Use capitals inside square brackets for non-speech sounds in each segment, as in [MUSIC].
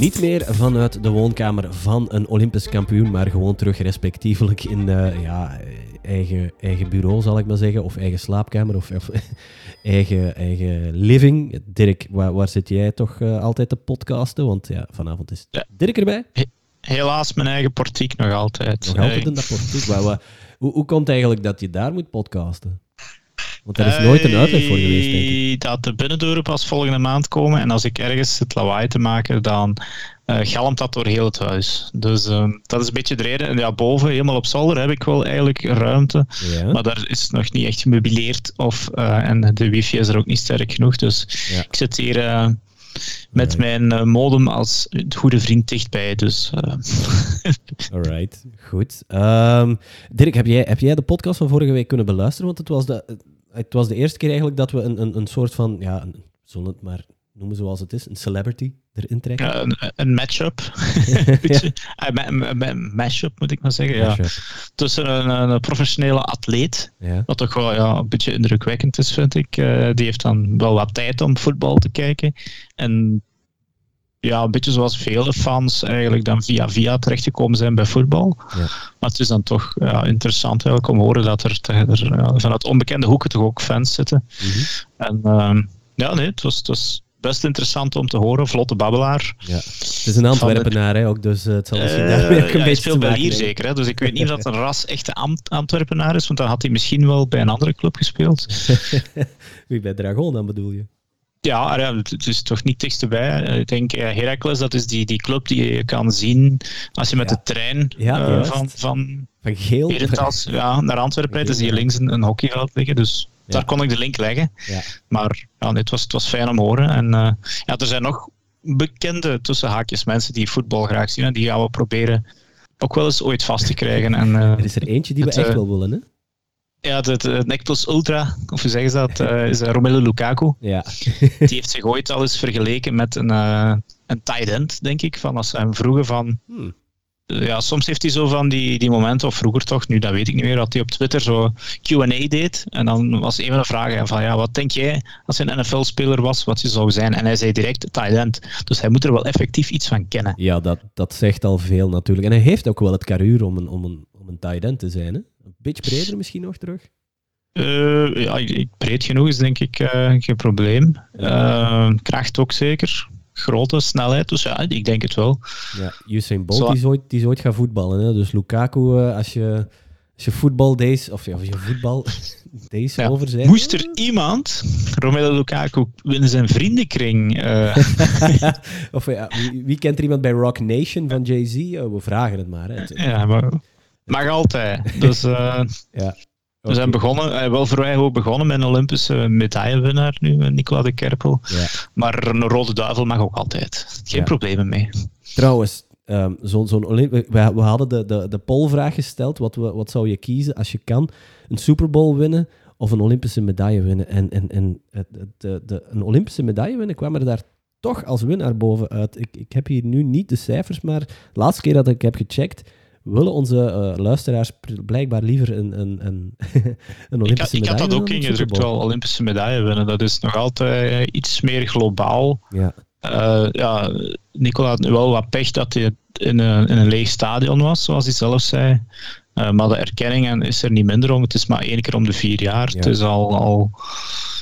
Niet meer vanuit de woonkamer van een Olympisch kampioen, maar gewoon terug respectievelijk in uh, ja, eigen, eigen bureau, zal ik maar zeggen. Of eigen slaapkamer, of, of [LAUGHS] eigen, eigen living. Dirk, waar, waar zit jij toch uh, altijd te podcasten? Want ja, vanavond is ja. Dirk erbij. Helaas mijn eigen portiek nog altijd. Nog altijd in dat portiek. Waar, hoe, hoe komt het eigenlijk dat je daar moet podcasten? Want daar is nooit een uitleg voor geweest, denk ik. Dat de binnendeuren pas volgende maand komen. En als ik ergens het lawaai te maken, dan uh, galmt dat door heel het huis. Dus uh, dat is een beetje de reden. En ja, boven, helemaal op zolder, heb ik wel eigenlijk ruimte. Ja. Maar daar is nog niet echt gemeubileerd. Of, uh, en de wifi is er ook niet sterk genoeg. Dus ja. ik zit hier met mijn modem als goede vriend dichtbij. Dus, uh. [LAUGHS] Alright, goed. Um, Dirk, heb jij, heb jij de podcast van vorige week kunnen beluisteren? Want het was de, het was de eerste keer eigenlijk dat we een, een, een soort van, ja, zullen het maar noemen zoals het is, een celebrity erin trekken. Ja, een, een match-up. [LAUGHS] een match-up moet ik maar zeggen. Ja. Tussen een, een, professionele atleet, ja. wat toch wel ja, een beetje indrukwekkend is, vind ik. Uh, die heeft dan wel wat tijd om voetbal te kijken. En ja, een beetje zoals vele fans eigenlijk dan via via terechtgekomen zijn bij voetbal. Ja. Maar het is dan toch ja, interessant eigenlijk om te horen dat er, er ja, vanuit onbekende hoeken toch ook fans zitten. Mm -hmm. En uh, ja, nee, het was, het was best interessant om te horen. Vlotte babbelaar. Ja. Het is een Antwerpenaar, hè, ook, dus uh, het zal misschien uh, een ja, hier zeker, hè, dus ik weet niet of dat een [LAUGHS] ras echte Ant Antwerpenaar is, want dan had hij misschien wel bij een andere club gespeeld. [LAUGHS] Wie bij Dragon dan bedoel je? Ja, het is toch niet dichtstbij. Ik denk uh, Heracles, dat is die, die club die je kan zien als je met ja. de trein ja, uh, van, van, van Geel Herentals, ja, naar Antwerpen rijdt. Dan zie je links een, een hockeyveld liggen. Dus ja. daar kon ik de link leggen. Ja. Maar ja, het, was, het was fijn om te horen. En uh, ja, er zijn nog bekende tussen haakjes mensen die voetbal graag zien. En die gaan we proberen ook wel eens ooit vast te krijgen. En, er is er eentje die we echt wel willen, hè? Ja, het, het, Ultra, of hoe zeggen ze dat, uh, is Romelu Lukaku. Ja. [LAUGHS] die heeft zich ooit al eens vergeleken met een, uh, een tight end, denk ik. Van als ze hem vroegen van... Hmm. Ja, soms heeft hij zo van die, die momenten, of vroeger toch, nu dat weet ik niet meer, dat hij op Twitter zo Q&A deed. En dan was een van de vragen van, ja, wat denk jij als je een NFL-speler was, wat je zou zijn? En hij zei direct tight end. Dus hij moet er wel effectief iets van kennen. Ja, dat, dat zegt al veel natuurlijk. En hij heeft ook wel het karuur om een, om een, om een tight end te zijn, hè? Een beetje breder misschien nog terug? Uh, ja, breed genoeg is denk ik uh, geen probleem. Uh, kracht ook zeker. Grote snelheid, dus ja, ik denk het wel. Ja, Usain Bolt die is, ooit, die is ooit gaan voetballen. Hè? Dus Lukaku, als je, als je voetbal deze, of ja, als je voetbal [LAUGHS] deze ja, over zijn. Moest er iemand, Romelu Lukaku, in zijn vriendenkring... [LAUGHS] of ja, wie, wie, kent er iemand bij Rock Nation van Jay-Z? Oh, we vragen het maar. Hè. Ja, maar Mag altijd. Dus uh, [LAUGHS] ja. We zijn begonnen, uh, wel voor wij ook begonnen met een Olympische medaillewinnaar nu, Nicola de Kerpel. Ja. Maar een rode duivel mag ook altijd. Geen ja. problemen mee. Trouwens, um, zo'n zo we, we, hadden de, de, de polvraag gesteld. Wat, wat zou je kiezen als je kan? Een Super Bowl winnen of een Olympische medaille winnen? En, en, en de, de, een Olympische medaille winnen kwam er daar toch als winnaar bovenuit. Ik, ik heb hier nu niet de cijfers, maar de laatste keer dat ik heb gecheckt willen onze uh, luisteraars blijkbaar liever een, een, een, [LAUGHS] een Olympische ik, medaille Ik had dat ook ingedrukt, wel Olympische medaille winnen. Dat is nog altijd uh, iets meer globaal. Ja. Uh, ja, Nicola had nu wel wat pech dat hij in een, in een leeg stadion was, zoals hij zelf zei. maar de erkenning is er niet minder om. Het is maar één keer om de vier jaar. Ja. Het is al... al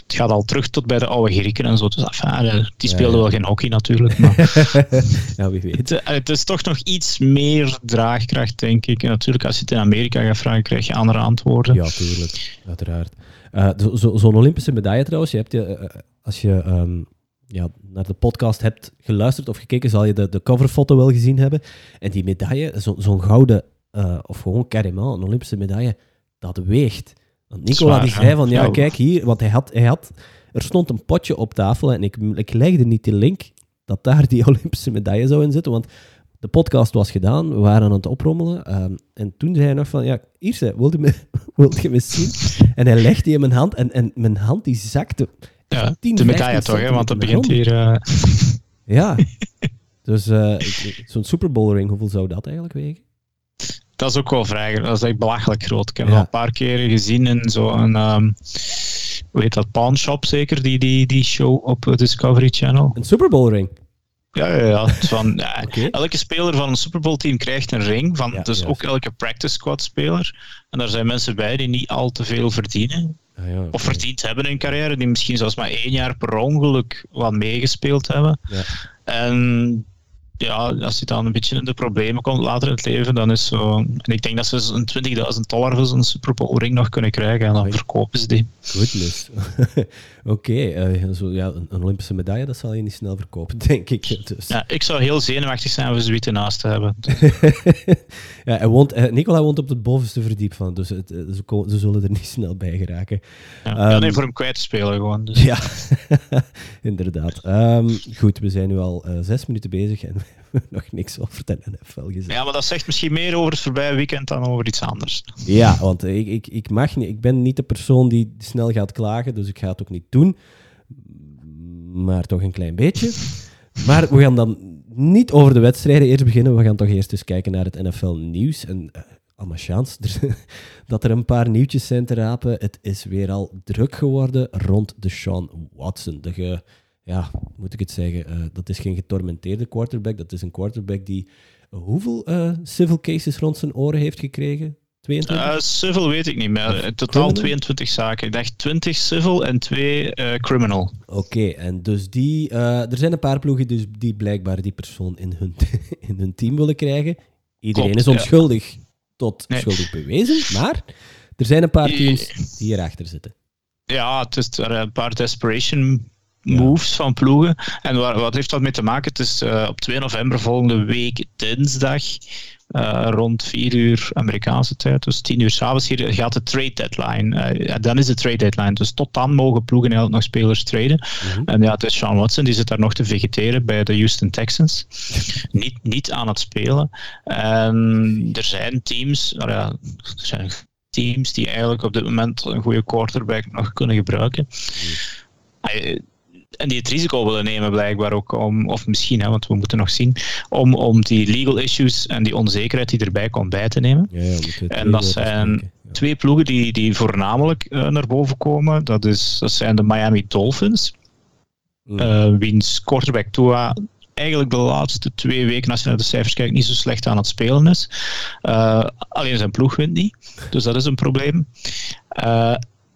het gaat al terug tot bij de oude Grieken en zo. Dus enfin, die speelden ja, wel geen hockey natuurlijk. Maar [LAUGHS] [LAUGHS] ja, wie weet. Het, het, is toch nog iets meer draagkracht, denk ik. En natuurlijk, als je het in Amerika gaat vragen, krijg je andere antwoorden. Ja, tuurlijk. Uiteraard. Uh, Zo'n zo Olympische medaille trouwens, je hebt je, uh, als je um, ja, naar de podcast hebt geluisterd of gekeken, zal je de, de coverfoto wel gezien hebben. En die medaille, zo'n zo gouden, uh, of gewoon carrément een Olympische medaille, dat weegt. Want Nicola Zwaar, die zei van, ja, kijk hier, want hij had, hij had, er stond een potje op tafel en ik, ik legde niet die link dat daar die [LAUGHS] Olympische medaille zou in zitten, want de podcast was gedaan, we waren aan het oprommelen um, en toen zei hij nog van, ja, Irse, wilt je me, [LAUGHS] wilt je me zien? En hij legde die in mijn hand en, en mijn hand die zakte. Ja, 10, de medaille toch, hè, want dat begint hier... Uh... [LAUGHS] Ja, dus uh, zo'n Super Bowl ring, hoeveel zou dat eigenlijk wegen? Dat is ook wel vrij, dat is echt belachelijk groot. Ik heb ja. al een paar keren gezien in zo'n, um, hoe heet dat, Pawn Shop zeker, die, die, die show op Discovery Channel. Een Super Bowl ring? Ja, ja, ja. Van, [LAUGHS] ja Elke speler van een Super Bowl team krijgt een ring. Van, dus ook elke practice squad speler. En daar zijn mensen bij die niet al te veel verdienen. Ah, of verdiend hebben in hun carrière, die misschien zelfs maar één jaar per ongeluk wat meegespeeld hebben. En ja, als je dan een beetje in de problemen komt later in het leven, dan is zo... En ik denk dat ze een 20.000 dollar voor zo'n Super Bowl ring nog kunnen krijgen en dan verkopen ze die. Goodness. [LAUGHS] Oké, okay, uh, ja, een Olympische medaille, dat zal je niet snel verkopen, [LAUGHS] denk ik. Dus. Ja, ik zou heel zenuwachtig zijn om zoiets naast te hebben. [LAUGHS] ja, hij woont, uh, Nicola woont op het bovenste verdiep van, dus het, uh, ze, ze, zullen er niet [LAUGHS] snel bij geraken. Ja, um, nee, voor hem kwijt te spelen gewoon. Dus. Ja, inderdaad. Um, goed, we zijn nu al zes minuten bezig en [LAUGHS] nog niks over de NFL gezegd. Ja, maar dat zegt misschien meer over het voorbije weekend dan over iets anders. Ja, want ik, ik, ik, mag niet, ik ben niet de persoon die snel gaat klagen, dus ik ga het ook niet doen. Maar toch een klein beetje. Maar we gaan dan niet over de wedstrijden eerst beginnen. We gaan toch eerst eens kijken naar het NFL-nieuws. En uh, allemaal chance [LAUGHS] dat er een paar nieuwtjes zijn te rapen. Het is weer al druk geworden rond de Sean Watson. De ge, ja, moet ik het zeggen, uh, dat is geen getormenteerde quarterback. Dat is een quarterback die uh, hoeveel uh, civil cases rond zijn oren heeft gekregen? 22? civil weet ik niet meer. In totaal criminal? 22 zaken. Ik dacht 20 civil en 2 criminal. Oké, en dus die, er zijn een paar ploegen dus die blijkbaar die persoon in hun, [LAUGHS] in hun team willen krijgen. Iedereen is onschuldig tot schuldig bewezen, maar er zijn een paar teams die hierachter zitten. Ja, het is er een paar desperation moves van ploegen. En waar, wat heeft dat mee te maken? Het is uh, op 2 november volgende week dinsdag. Uh, rond 4 uur Amerikaanse tijd, dus 10 uur s'avonds hier gaat de trade deadline. Uh, dan is de trade deadline. Dus tot dan mogen ploegen eigenlijk nog spelers traden. Mm -hmm. En ja, het is Sean Watson die zit daar nog te vegeteren bij de Houston Texans. [LAUGHS] niet, niet aan het spelen. En er zijn teams, nou ja, er zijn teams die eigenlijk op dit moment een goede quarterback nog kunnen gebruiken. Mm en die het risico willen nemen blijkbaar ook om, of misschien, hè, want we moeten nog zien, om, om die legal issues en die onzekerheid die erbij komt bij te nemen. Ja, ja, en dat zijn twee ploegen die, die voornamelijk uh, naar boven komen. Dat, is, dat zijn de Miami Dolphins, mm. uh, wiens quarterback Tua eigenlijk de laatste twee weken, als je naar de cijfers kijkt, niet zo slecht aan het spelen is. Uh, alleen zijn ploeg wint niet, dus dat is een probleem.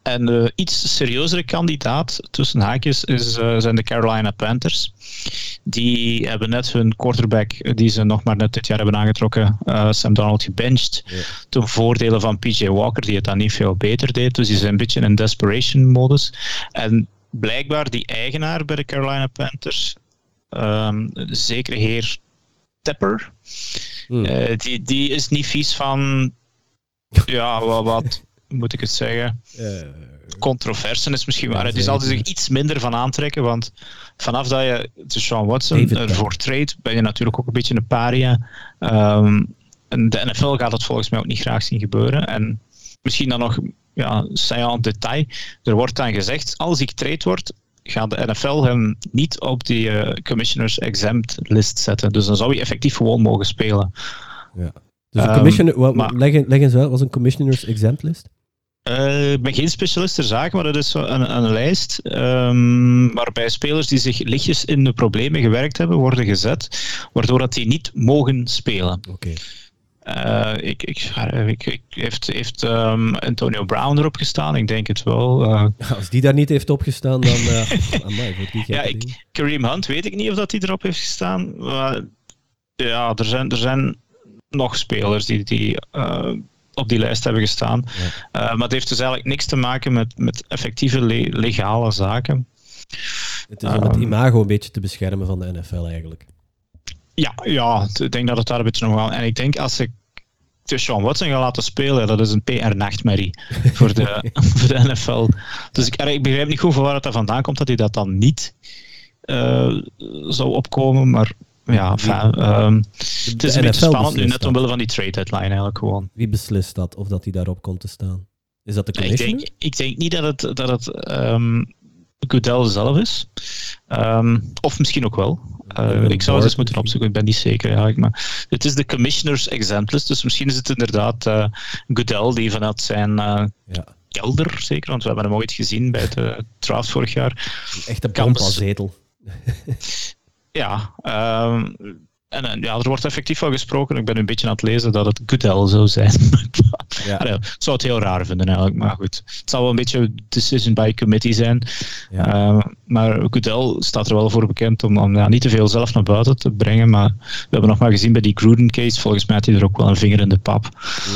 En de iets serieuzere kandidaat, tussen haakjes, is, uh, zijn de Carolina Panthers. Die hebben net hun quarterback, die ze nog maar net dit jaar hebben aangetrokken, uh, Sam Donald, gebenched. Ten voordele van PJ Walker, die het dan niet veel beter deed. Dus die zijn een beetje in desperation-modus. En blijkbaar die eigenaar bij de Carolina Panthers, um, zeker heer Tepper, hmm. uh, die, die is niet vies van ja, wat, wat moet ik het zeggen? Controversen is misschien waar. Die zal er zich iets minder van aantrekken, want vanaf dat je de Sean Watson ervoor trade, ben je natuurlijk ook een beetje een paria. Um, en de NFL gaat dat volgens mij ook niet graag zien gebeuren. En misschien dan nog ja, saillant detail. Er wordt dan gezegd, als ik trade word, gaat de NFL hem niet op die uh, commissioners exempt list zetten. Dus dan zou hij effectief gewoon mogen spelen. Ja. Dus um, commissioner, well, maar, leg, leg eens uit, was een commissioners exempt list? Uh, ik ben geen specialist ter zaken, maar dat is een, een lijst um, waarbij spelers die zich lichtjes in de problemen gewerkt hebben, worden gezet, waardoor dat die niet mogen spelen. Oké. Okay. Uh, ik, ik, ik, heeft heeft um, Antonio Brown erop gestaan? Ik denk het wel. Uh, [LAUGHS] Als die daar niet heeft opgestaan, dan. [LAUGHS] Uh, amai, die ja, ik, Kareem Hunt weet ik niet of dat hij erop heeft gestaan. Maar ja, er zijn, er zijn nog spelers die, die op die lijst hebben gestaan. Ja. Uh, maar het heeft dus eigenlijk niks te maken met, met effectieve le legale zaken. Het is om het ehm, imago een beetje te beschermen van de NFL eigenlijk. Ja, ja ik denk dat het daar een beetje nog wel... En ik denk als ik Sean Watson ga laten spelen, dat is een PR-nachtmerrie [LAUGHS] voor, de, [LAUGHS] voor de NFL. Dus ik, ik begrijp niet goed van waar het vandaan komt dat hij dat dan niet uh, zou opkomen, maar ja, um, het is een beetje spannend nu, net omwille van die trade deadline eigenlijk gewoon. Wie beslist dat, of dat hij daarop komt te staan? Is dat de commissioner? Ik denk, ik denk niet dat het, dat het um, Goodell zelf is. Um, of misschien ook wel. Uh, ik zou het eens moeten opzoeken, ik ben niet zeker eigenlijk. Maar het is de commissioners exempt list, dus misschien is het inderdaad uh, Goodell die vanuit zijn uh, ja. kelder, zeker, want we hebben hem ooit gezien bij de draft vorig jaar. Een echte zetel. [LAUGHS] Ja. Uh, en, ja, er wordt effectief wel gesproken. Ik ben een beetje aan het lezen dat het Goodell zou zijn. [LAUGHS] ja. ik zou het heel raar vinden eigenlijk, maar goed. Het zal wel een beetje decision by committee zijn. Ja. Ehm, maar Goodell staat er wel voor bekend om, om ja, niet te veel zelf naar buiten te brengen. Maar we hebben nog maar gezien bij die Gruden case. Volgens mij had hij er ook wel een vinger in de pap.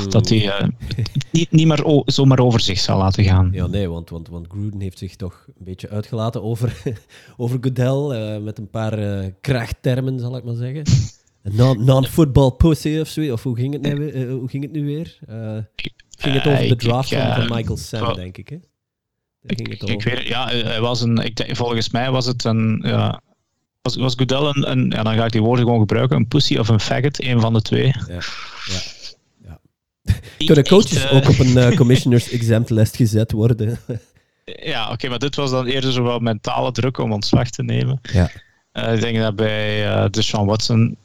Dat hij uh, [LAUGHS] niet, niet maar zomaar over zich zal laten gaan. Ja, nee, want, want, want Gruden heeft zich toch een beetje uitgelaten over, [LAUGHS] over Goodell. Uh, met een paar krachttermen, zal ik maar zeggen. Non-football pussy of zo. Of hoe ging het nu, uh, hoe ging het nu weer? Uh, ging het over de draft ik, van Michael Sam, denk ik. Hè? Ik, ik, weet ja, hij was een, ik, volgens mij was het een. Ja, was, was Goodell een, een, ja, dan ga ik die woorden gewoon gebruiken, een pussy of een faggot, een van de twee. Ja, ja, ja. Kunnen coaches uh, ook op een uh, [LAUGHS] commissioners exempt list gezet worden? ja, oké, maar dit was dan eerder zo wel mentale druk om ontslag te nemen. Ja. Uh, ik denk dat bij Deshaun Watson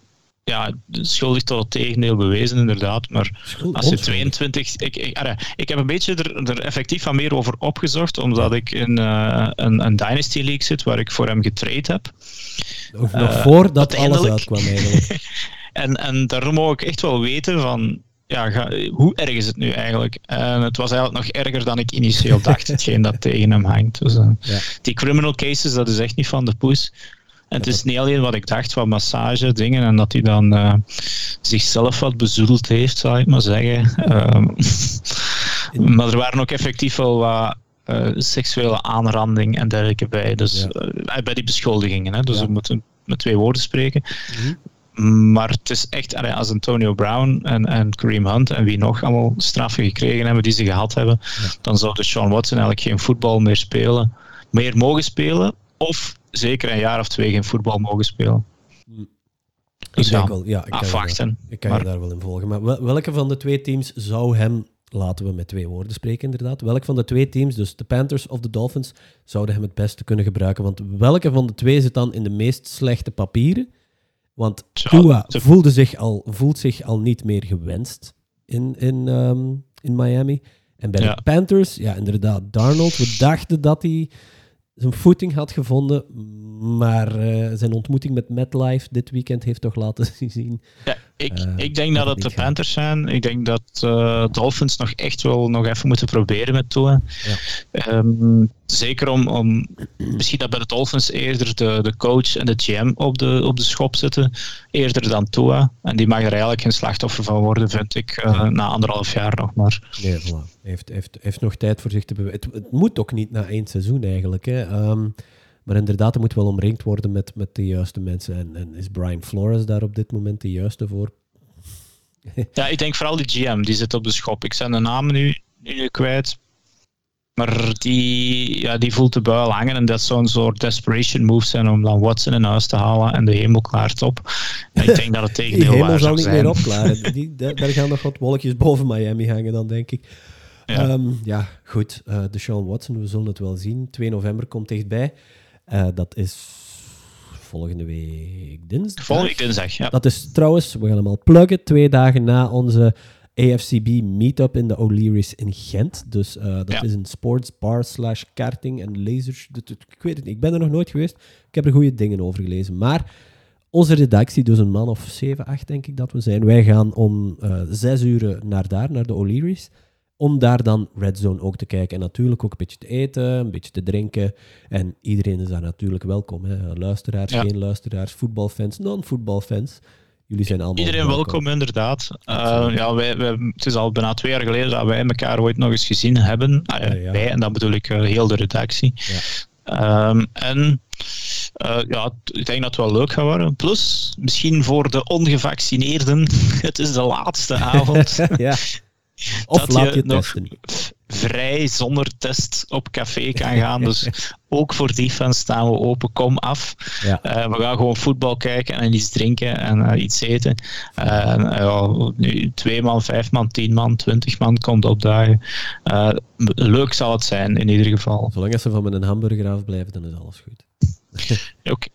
ja, schuldig tot het tegendeel bewezen, inderdaad. Maar als je 22. Ik, ik, ik heb een beetje er, er, effectief van meer over opgezocht, omdat ik in uh, een, een, Dynasty League zit waar ik voor hem getraind heb. Nog, nog uh, voordat alles uitkwam, [LAUGHS] eigenlijk. en, en daarom moet ik echt wel weten van. Ja, hoe erg is het nu eigenlijk? En het was eigenlijk nog erger dan ik initieel dacht, [LAUGHS] hetgeen dat tegen hem hangt. Dus, uh, ja. Die criminal cases, dat is echt niet van de poes. En het is niet alleen wat ik dacht van massage dingen en dat hij dan uh, zichzelf wat bezoedeld heeft, zou ik maar zeggen. Um, [LAUGHS] maar er waren ook effectief wel wat uh, seksuele aanranding en dergelijke bij. Dus uh, bij die beschuldigingen. Hè. Dus ja. we moeten met twee woorden spreken. Mm-hmm. Maar het is echt, als Antonio Brown en, en Kareem Hunt en wie nog allemaal straffen gekregen hebben die ze gehad hebben, ja. dan zou de Sean Watson eigenlijk geen voetbal meer spelen, meer mogen spelen. Of zeker een jaar of twee geen voetbal mogen spelen. Dus ik ja, wel, ja, ik afwachten. Kan, ik kan je daar wel in volgen. Maar welke van de twee teams zou hem, laten we met twee woorden spreken inderdaad, welke van de twee teams, dus de Panthers of de Dolphins, zouden hem het beste kunnen gebruiken? Want welke van de twee zit dan in de meest slechte papieren? Want Tua voelde zich al, voelt zich al niet meer gewenst in, in, um, in Miami. En bij de Panthers, ja inderdaad, Darnold, we dachten dat hij zijn footing had gevonden, maar uh, zijn ontmoeting met MetLife dit weekend heeft toch laten [LAUGHS] zien. Ja, ik, uh, ik denk dat het de Panthers zijn. Ik denk dat uh, Dolphins nog echt wel nog even moeten proberen met Tua. Ja. Um, zeker om, om misschien dat bij de Dolphins eerder de, de coach en de GM op de, op de schop zitten, eerder dan Tua. En die mag er eigenlijk geen slachtoffer van worden, vind ik, uh, na anderhalf jaar nog maar. Nee, voilà. Heeft, heeft, heeft nog tijd voor zich te bewijzen. Het, het, moet ook niet na één seizoen eigenlijk. Hè. Um, maar inderdaad, er moet wel omringd worden met, met de juiste mensen. En, en is Brian Flores daar op dit moment de juiste voor? [LAUGHS] ja, ik denk vooral die GM, die zit op de schop. Ik zijn de namen nu, nu kwijt. Maar die, ja, die voelt de buil hangen en dat zou een soort desperation move zijn om dan Watson in huis te halen en de hemel klaart op. En ik denk dat het [LAUGHS] tegendeel waar zal niet meer opklaren. Die, daar gaan nog wat wolkjes boven Miami hangen dan, denk ik. Ja, um, ja goed. Uh, de Sean Watson, we zullen het wel zien. 2 november komt dichtbij. Uh, dat is volgende week dinsdag. Volgende dinsdag, ja. Dat is trouwens, we gaan hem al pluggen, twee dagen na onze AFCB meetup in de O'Leary's in Gent. Dus uh, dat ja. is een sportsbar slash karting en lasers. Ik weet het niet, ik ben er nog nooit geweest. Ik heb er goede dingen over gelezen. Maar onze redactie, dus een man of 7, 8 denk ik dat we zijn, wij gaan om uh, zes uur naar daar, naar de O'Leary's. Om daar dan Red Zone ook te kijken. En natuurlijk ook een beetje te eten, een beetje te drinken. En iedereen is daar natuurlijk welkom. Hè. Luisteraars, ja. geen luisteraars, voetbalfans, non-voetbalfans. Jullie zijn allemaal Iedereen welkom, inderdaad. Uh, ja, wij, wij, het is al bijna twee jaar geleden dat wij elkaar ooit nog eens gezien hebben. Uh, ja, ja. Wij, en dan bedoel ik uh, heel de redactie. Um, en ja, ik denk dat het wel leuk gaat worden. Plus, misschien voor de ongevaccineerden, [LAUGHS] het is de laatste avond. [LAUGHS] ja. Of dat laat je, nog vrij zonder test op café kan gaan. Dus ook voor die fans staan we open. Kom af. Ja. Uh, we gaan gewoon voetbal kijken en iets drinken en uh, iets eten. Uh, nu, twee man, vijf man, tien man, twintig man komt opdagen. leuk zal het zijn in ieder geval. Zolang ze van met een hamburger afblijven, dan is alles goed. [LAUGHS] Oké.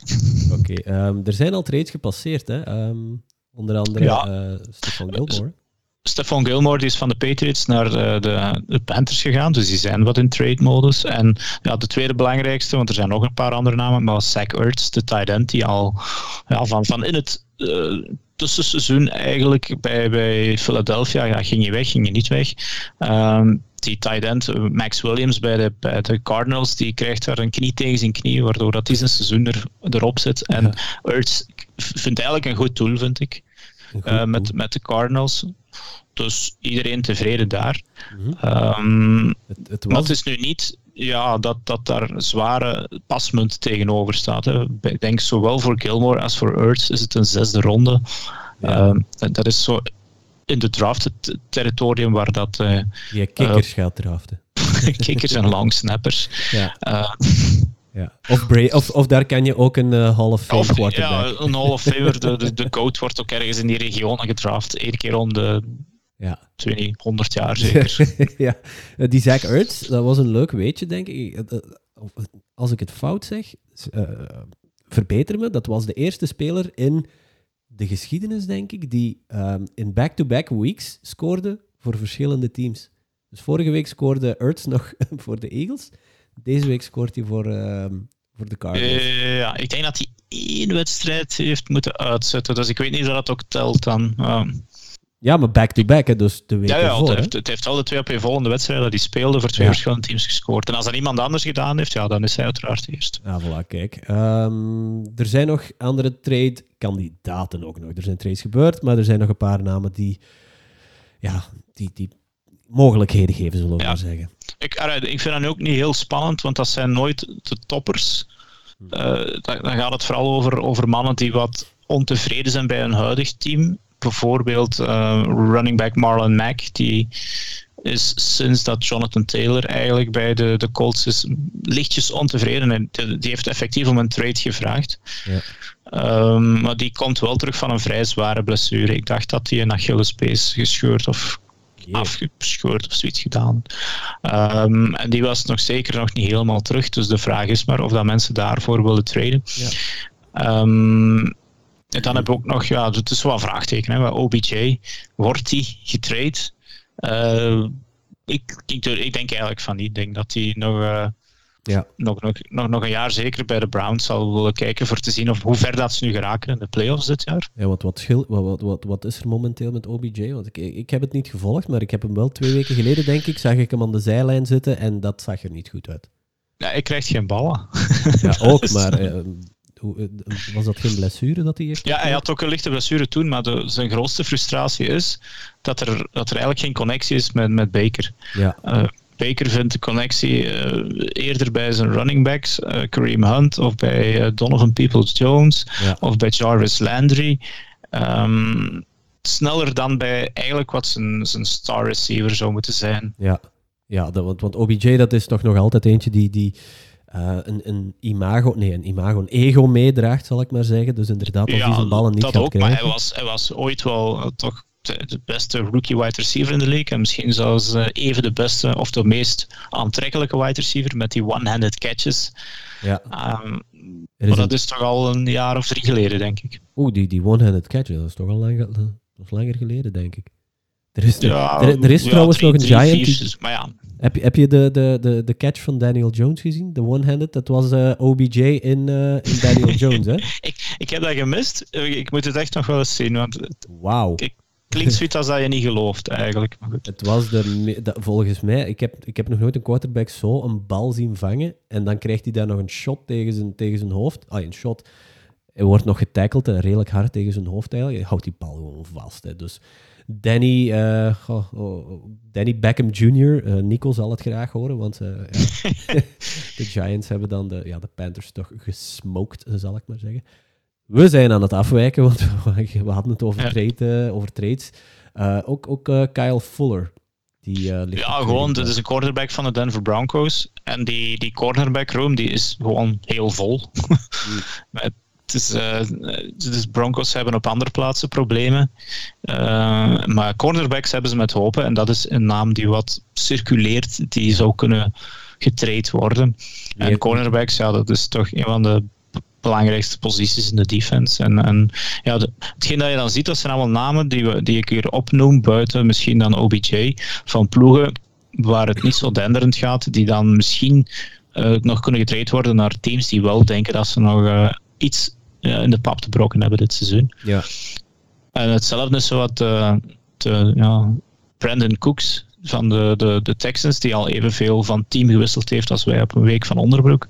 Oké. Okay, um, er zijn al trades gepasseerd, hè? Um, onder andere ja. Stefan Gilmore. Stefan Gilmore die is van de Patriots naar de, de, de, Panthers gegaan, dus die zijn wat in trade-modus. En ja, de tweede belangrijkste, want er zijn nog een paar andere namen, maar Zach Ertz, de tight end, die al ja, van, van in het uh, tussenseizoen eigenlijk bij, bij Philadelphia ja, ging je weg, ging je niet weg. Um, die tight end, Max Williams bij de, bij de Cardinals, die krijgt daar een knie tegen zijn knie, waardoor dat hij zijn seizoen er, erop zit. En. Ertz vindt eigenlijk een goed tool, vind ik, uh, met, met de Cardinals. Dus iedereen tevreden daar. Mm -hmm. um, het, het was... Maar het is nu niet ja, dat, dat daar zware pasmunt tegenover staat. Hè. Ik denk zowel voor Gilmore als voor Earth is het een zesde ronde. Ja. Um, dat is zo in de draft territorium waar dat... Uh, Je kikkers uh, gaat draften. [LAUGHS] kikkers en [LAUGHS] longsnappers. Ja. Uh, ja. Of, of, of, daar kan je ook een uh, Hall of Fame of, Ja, een Hall of Famer. De, de, de [LAUGHS] coach wordt ook ergens in die regionen gedraft. Eén keer om de ja. 200 jaar zeker. [LAUGHS] ja, die Zach Ertz, dat was een leuk weetje, denk ik. Als ik het fout zeg, uh, verbeter me. Dat was de eerste speler in de geschiedenis, denk ik, die um, in back-to-back -back weeks scoorde voor verschillende teams. Dus vorige week scoorde Ertz nog [LAUGHS] voor de Eagles. Deze week scoort hij voor, um, voor de Cardinals. Uh, ja, ik denk dat hij één wedstrijd heeft moeten uitzetten. Dus ik weet niet of dat ook telt dan. Um. Ja, maar back-to-back, dus de week ja, ja, ervoor, het, heeft, het heeft al de twee op je volgende wedstrijden die speelden voor twee ja. verschillende teams gescoord. En als dat iemand anders gedaan heeft, ja, dan is hij uiteraard eerst. Ja, voilà, kijk. Um, er zijn nog andere trade-kandidaten ook nog. Er zijn trades gebeurd, maar er zijn nog een paar namen die, ja, die, die mogelijkheden geven, zullen we ja. maar zeggen. Ik, ik vind dat ook niet heel spannend, want dat zijn nooit de toppers. Uh, dan, dan gaat het vooral over, over mannen die wat ontevreden zijn bij hun huidig team bijvoorbeeld uh, running back Marlon Mack, die is sinds dat Jonathan Taylor eigenlijk bij de, de Colts is lichtjes ontevreden en die heeft effectief om een trade gevraagd. Ja. Um, maar die komt wel terug van een vrij zware blessure. Ik dacht dat hij een Achillespees gescheurd of. Afgescheurd of zoiets gedaan. Um, en die was nog zeker nog niet helemaal terug. Dus de vraag is maar of dat mensen daarvoor willen traden. Ja. Um, en dan heb ik ook nog, ja, het is wel een vraagteken, hè, OBJ, wordt die getrade? Uh, ik, ik, ik, denk eigenlijk van niet. Ik denk dat hij nog, uh, ja. nog, nog, nog, nog een jaar zeker bij de Browns zal willen kijken voor te zien of, hoe ver dat ze nu geraken in de playoffs dit jaar. Ja, wat, wat, schil, wat, wat, wat is er momenteel met OBJ? Want ik, ik heb het niet gevolgd, maar ik heb hem wel twee weken geleden, denk ik, zag ik hem aan de zijlijn zitten en dat zag er niet goed uit. Ja, ik krijg geen ballen. Ja, [LAUGHS] ook, maar uh, eh, was dat geen blessure dat hij heeft? Ja, hij had ook een lichte blessure toen, maar de, zijn grootste frustratie is dat er, dat er eigenlijk geen connectie is met, met Baker. Ja. Uh, Baker vindt de connectie uh, eerder bij zijn running backs, uh, Kareem Hunt, of bij Donovan Peoples-Jones, ja. of bij Jarvis Landry. Um, sneller dan bij eigenlijk wat zijn, zijn star receiver zou moeten zijn. Ja, ja dat, want, want OBJ dat is toch nog altijd eentje die, die uh, een, een, imago, nee, een imago, een ego meedraagt, zal ik maar zeggen. Dus inderdaad, als ja, hij zijn ballen niet dat gaat ook, krijgen. Maar hij was, hij was ooit wel uh, toch de beste rookie wide receiver in de league. En misschien zelfs uh, even de beste of de meest aantrekkelijke wide receiver met die one-handed catches. Ja. Um, maar dat een... is toch al een jaar of drie geleden, denk ik. Oeh, die, die one-handed catches, dat is toch al lang, langer geleden, denk ik. Er is, ja, er, er is ja, trouwens drie, nog een drie, giant. Vier, maar ja, heb je, heb je de, de, de, de catch van Daniel Jones gezien? De one-handed? Dat was uh, eh, OBJ in, uh, in Daniel [LAUGHS] Jones, hè? ik, ik heb dat gemist. Ik moet het echt nog wel eens zien. Want Wauw. Klinkt zoiets als dat je niet gelooft, eigenlijk. Het was de, volgens mij, ik heb, ik heb nog nooit een quarterback zo een bal zien vangen. En dan krijgt hij daar nog een shot tegen zijn, tegen zijn hoofd. Ah, een shot. Hij wordt nog getackled en redelijk hard tegen zijn hoofd eigenlijk. Hij houdt die bal gewoon vast. Hè. Dus Danny, uh, oh, oh, Danny Beckham Jr., uh, Nico zal het graag horen, want uh, ja, [LAUGHS] de Giants hebben dan de, ja, de Panthers toch gesmoked, zal ik maar zeggen. We zijn aan het afwijken, [LAUGHS] want we hadden het over, trade, over trades. ook ook Kyle Fuller. Die, ja, gewoon, dit is een quarterback van de Denver Broncos. En die, die cornerback room die is gewoon heel vol. Mm. Met dus, dus Broncos hebben op andere plaatsen problemen. Uh, maar cornerbacks hebben ze met hopen. En dat is een naam die wat circuleert, die zou kunnen getraind worden. En cornerbacks, ja, dat is toch een van de belangrijkste posities in de defense. En, en ja, de, hetgeen dat je dan ziet, dat zijn allemaal namen die, we, die ik hier opnoem, buiten misschien dan OBJ, van ploegen waar het niet zo denderend gaat, die dan misschien uh, nog kunnen getraind worden naar teams die wel denken dat ze nog uh, iets uh, in de pap te brokken hebben dit seizoen. Ja. En hetzelfde is wat de, ja, Brandon Cooks van de, de, de Texans, die al evenveel van team gewisseld heeft als wij op een week van onderbroek.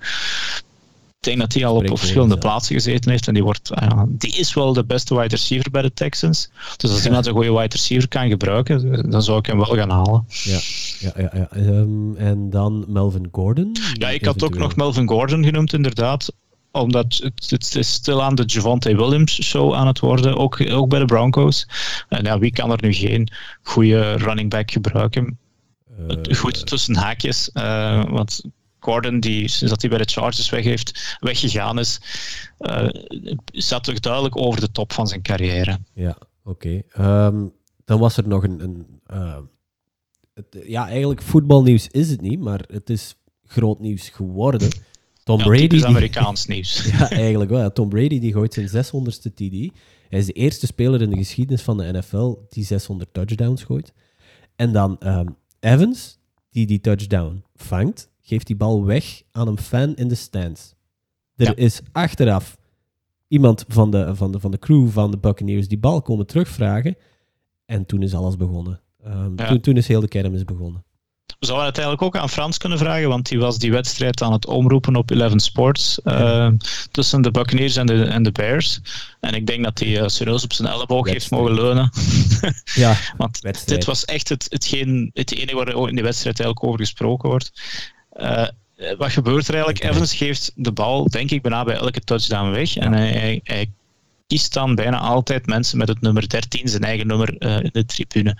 Ik denk dat hij al op, verschillende plaatsen gezeten heeft. En die, wordt, uh, die is wel de beste wide receiver bij de Texans. Dus als iemand een goede wide receiver kan gebruiken, dan zou ik hem wel gaan halen. Ja, ja, ja, ja. Um, en dan Melvin Gordon? Ja, ik had ook nog Melvin Gordon genoemd, inderdaad omdat het, het is stil aan de Javante Williams show aan het worden, ook, ook bij de Broncos. En ja, wie kan er nu geen goede running back gebruiken? Uh, Goed tussen haakjes, uh, want Gordon, die, sinds dat hij bij de Chargers weg heeft, weggegaan is, uh, zat toch duidelijk over de top van zijn carrière. Ja, oké. Okay. Um, dan was er nog een... een het, ja, eigenlijk voetbalnieuws is het niet, maar het is groot nieuws geworden. Tom Brady. is Amerikaans [LAUGHS] nieuws. ja, eigenlijk wel. Tom Brady die gooit zijn 600ste TD. Hij is de eerste speler in de geschiedenis van de NFL die 600 touchdowns gooit. En dan um, Evans, die die touchdown vangt, geeft die bal weg aan een fan in de stands. Er is achteraf iemand van de, van, de, van de crew van de Buccaneers die bal komen terugvragen. En toen is alles begonnen. Um, toen, toen is heel de kermis begonnen. We zouden het eigenlijk ook aan Frans kunnen vragen, want die was die wedstrijd aan het omroepen op Eleven Sports uh, tussen de Buccaneers en de, en de Bears. En ik denk dat hij uh, serieus op zijn elleboog heeft mogen leunen. [LAUGHS] ja, [LAUGHS] want dit was echt het, hetgeen, het enige waar in de wedstrijd eigenlijk over gesproken wordt. Uh, wat gebeurt er eigenlijk? Evans geeft de bal, denk ik, bijna bij elke touchdown weg. En hij, hij, kiest dan bijna altijd mensen met het nummer 13, zijn eigen nummer, uh, in de tribune,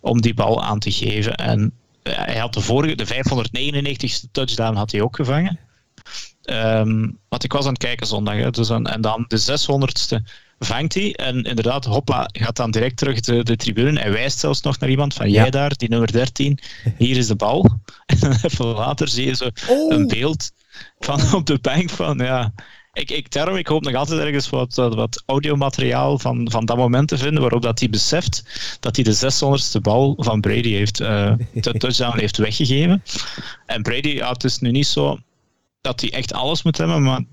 om die bal aan te geven. En hij had de vorige, de 599ste touchdown had hij ook gevangen. Um, want ik was aan het kijken zondag. Dus en dan de 600ste vangt hij. En inderdaad, hopla, gaat dan direct terug de, de tribune. Hij wijst zelfs nog naar iemand van, jij daar, die nummer 13, hier is de bal. [LAUGHS] En even later zie je zo oh. een beeld van op de bank van, ja, ik, ik, daarom, ik hoop nog altijd ergens wat, wat audiomateriaal van, van dat moment te vinden waarop dat hij beseft dat hij de 600ste bal van Brady heeft, uh, [LAUGHS] de touchdown heeft weggegeven. En Brady, ja, het is nu niet zo dat hij echt alles moet hebben, maar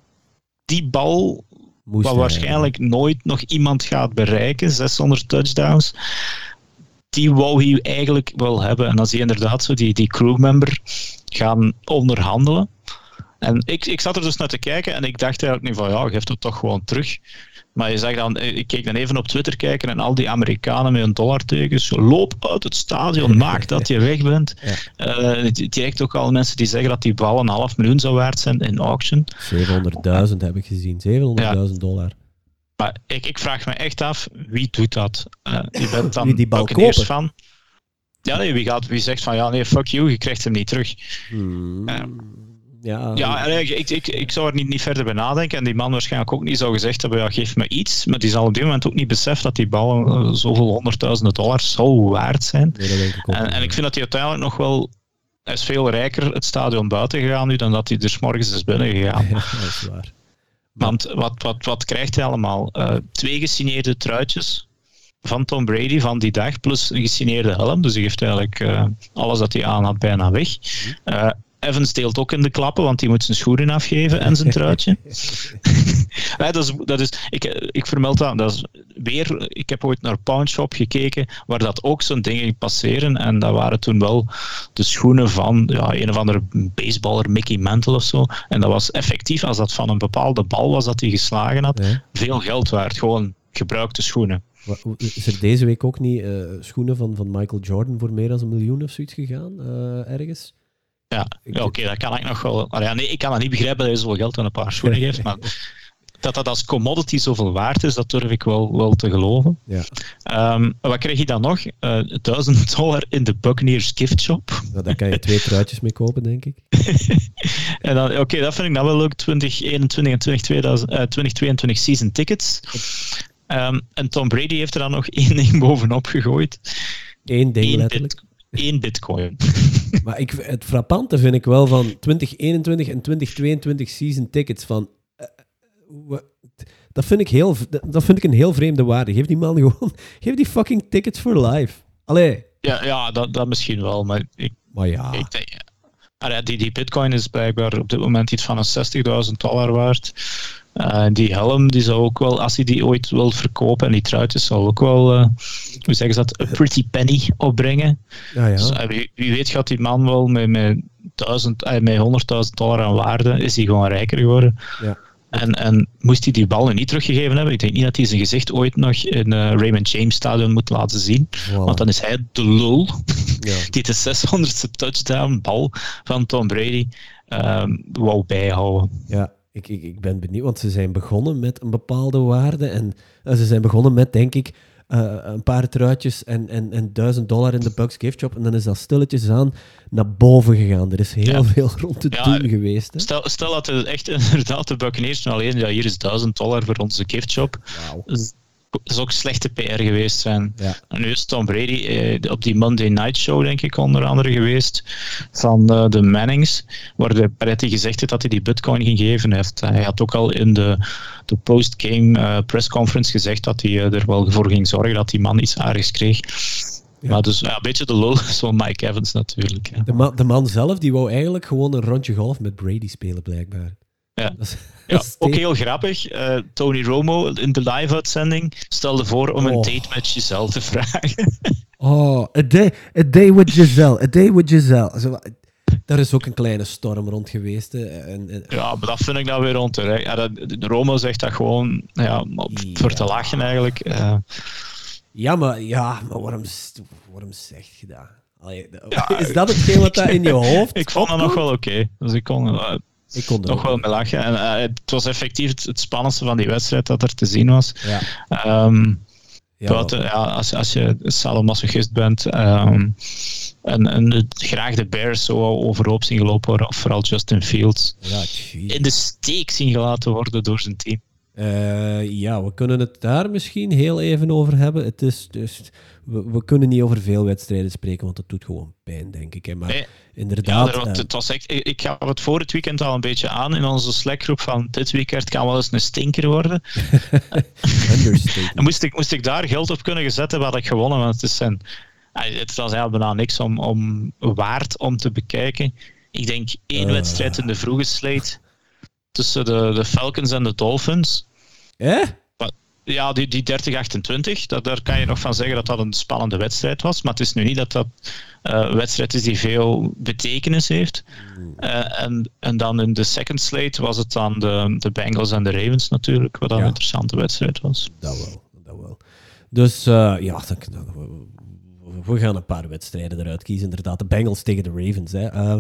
die bal, Moest wat waarschijnlijk nooit nog iemand gaat bereiken, 600 touchdowns, die wou hij eigenlijk wel hebben. En als hij inderdaad zo die, die crewmember gaan onderhandelen, en ik, ik zat er dus naar te kijken en ik dacht eigenlijk nu van ja, geef het toch gewoon terug. Maar je zag dan, ik keek dan even op Twitter kijken en al die Amerikanen met een dollartekens. Loop uit het stadion, [LAUGHS] maak dat je weg bent. Ja. Uh, direct ook al mensen die zeggen dat die bal een half miljoen zou waard zijn in auction. 700.000 heb ik gezien, 700.000 dollar. Maar ik, ik vraag me echt af, wie doet dat? Uh, je bent dan die bal kopen? van. Ja, nee, wie, gaat, wie zegt van ja, nee, fuck you, je krijgt hem niet terug. Hmm. Uh, ja, ja ik, ik, ik zou er niet, niet verder bij nadenken. En die man waarschijnlijk ook niet zou gezegd hebben, ja, geef me iets. Maar die zal op dit moment ook niet beseffen dat die bal uh, zoveel honderdduizenden dollars zou waard zijn. Nee, dat denk ik ook en, en ik vind dat hij uiteindelijk nog wel... Hij is veel rijker het stadion buiten gegaan nu dan dat hij er s morgens is binnen gegaan. [LAUGHS] Ja, dat is waar. Want wat, wat, wat krijgt hij allemaal? Uh, twee gesigneerde truitjes van Tom Brady van die dag, plus een gesigneerde helm. Dus hij geeft eigenlijk uh, alles dat hij aan had bijna weg. Uh, Evans deelt ook in de klappen, want die moet zijn schoenen afgeven en zijn truitje. [LAUGHS] ja, dat is, dat is, ik, ik vermeld dat, dat is weer, ik heb ooit naar Pound Shop gekeken, waar dat ook zo'n dingen passeren. En dat waren toen wel de schoenen van ja, een of andere baseballer, Mickey Mantle of zo. En dat was effectief, als dat van een bepaalde bal was dat hij geslagen had, veel geld waard. Gewoon gebruikte schoenen. Is er deze week ook niet uh, schoenen van, van Michael Jordan voor meer dan een miljoen of zoiets gegaan? Uh, ergens? Ja, oké, dat kan ik nog wel. ja, nee, ik kan dat niet begrijpen dat je zoveel geld aan een paar schoenen geeft, [LAUGHS] maar dat dat als commodity zoveel waard is, dat durf ik wel, wel te geloven. Ja. Um, wat krijg je dan nog? Uh, eh, 1000 [LAUGHS] dollar in de Buccaneers gift shop. Ja, daar kan je twee truitjes mee kopen, denk ik. [LAUGHS] en dan, oké, dat vind ik dan wel leuk. 2021 en 2022, uh, 2022 season tickets. Um, en Tom Brady heeft er dan nog één ding bovenop gegooid. Eén ding, Eén letterlijk één bitcoin. [LAUGHS] maar ik, het frappante vind ik wel van 2021 en 2022 season tickets van... Uh, dat, vind ik heel, dat vind ik een heel vreemde waarde. Geef die man [LAUGHS] gewoon... Geef die fucking tickets for life. Allee. Ja, ja dat, dat misschien wel, maar ik... Maar ja... Ik denk, ja, die, die bitcoin is blijkbaar op dit moment iets van een 60.000 dollar waard. Uh, die helm, die zou ook wel, als hij die ooit wil verkopen, en die truitjes, zal ook wel, uh, hoe zeggen ze dat, een pretty penny opbrengen. Ja, ja. Dus, uh, wie, wie, weet gaat die man wel met, met, met 100.000 dollar aan waarde, is hij gewoon rijker geworden. Ja. En, en moest hij die bal nu niet teruggegeven hebben, ik denk niet dat hij zijn gezicht ooit nog in uh, Raymond James Stadion moet laten zien. Want dan is hij de lul ja. [LAUGHS] die de 600ste touchdown bal van Tom Brady um, wou bijhouden. Ja, ik, ik, ik ben benieuwd, want ze zijn begonnen met een bepaalde waarde. En uh, ze zijn begonnen met, denk ik, uh, een paar truitjes en, en, en 1000 dollar in de Bucks gift shop. En dan is dat stilletjes aan naar boven gegaan. Er is heel ja. veel rond te ja, doen geweest. Hè? Stel, stel dat het echt [LAUGHS] inderdaad de Buccaneers alleen, ja, hier is 1000 dollar voor onze gift shop. Wow is ook slechte PR geweest zijn. Ja. En nu is Tom Brady eh, op die Monday Night Show, denk ik, onder andere geweest, van uh, de Mannings, waar de Peretti gezegd heeft dat hij die bitcoin ging geven heeft. Hij had ook al in de, de post-game uh, press conference gezegd dat hij er wel voor ging zorgen dat die man iets aardigs kreeg. Ja. Maar dus ja, een beetje de lul [LAUGHS] van Mike Evans natuurlijk. Ja. De, man, de man zelf die wou eigenlijk gewoon een rondje golf met Brady spelen, blijkbaar. Ja. [LAUGHS] Ja, ook heel grappig. Uh, Tony Romo in de live-uitzending stelde voor om een oh. date met Giselle te vragen. [LAUGHS] oh, a day, a day with Giselle. A day with Giselle. daar is ook een kleine storm rond geweest. En, en... Ja, maar dat vind ik dan weer onterecht. Ja, dat, Romo zegt dat gewoon ja, voor te lachen eigenlijk. Uh. Ja, maar, ja, maar waarom, waarom zeg je dat? Allee, is dat hetgeen wat daar in je [LAUGHS] hoofd Ik vond dat nog wel oké. Dus ik kon... Uh, ik kon er toch wel mee lachen. En, uh, het was effectief het, het, spannendste van die wedstrijd dat er te zien was. Ja. Um, ja, buiten, ja, als, als je salomasochist bent um, en, en graag de Bears zo overhoop zien gelopen worden, of vooral Justin Fields, ja, in de steek zien gelaten worden door zijn team. Uh, ja, we kunnen het daar misschien heel even over hebben. Het is dus we, we, kunnen niet over veel wedstrijden spreken, want dat doet gewoon pijn, denk ik. Hè. Maar inderdaad... Ja, het was echt, ik gaf het voor het weekend al een beetje aan in onze Slack-groep van dit weekend kan wel eens een stinker worden. [LAUGHS] en moest ik, moest ik daar geld op kunnen gezet hebben, had ik gewonnen. Want het, is een, het was eigenlijk bijna niks om, om waard om te bekijken. Ik denk één uh. wedstrijd in de vroege slate tussen de, de Falcons en de Dolphins. Eh? Ja, die, die 30-28, daar kan je nog van zeggen dat dat een spannende wedstrijd was. Maar het is nu niet dat dat uh, een wedstrijd is die veel betekenis heeft. Uh, en, en dan in de second slate was het dan de, de Bengals en de Ravens natuurlijk, wat een interessante wedstrijd was. Dat wel, dat wel. Dus uh, ja, we gaan een paar wedstrijden eruit kiezen. Inderdaad, de Bengals tegen de Ravens. Hè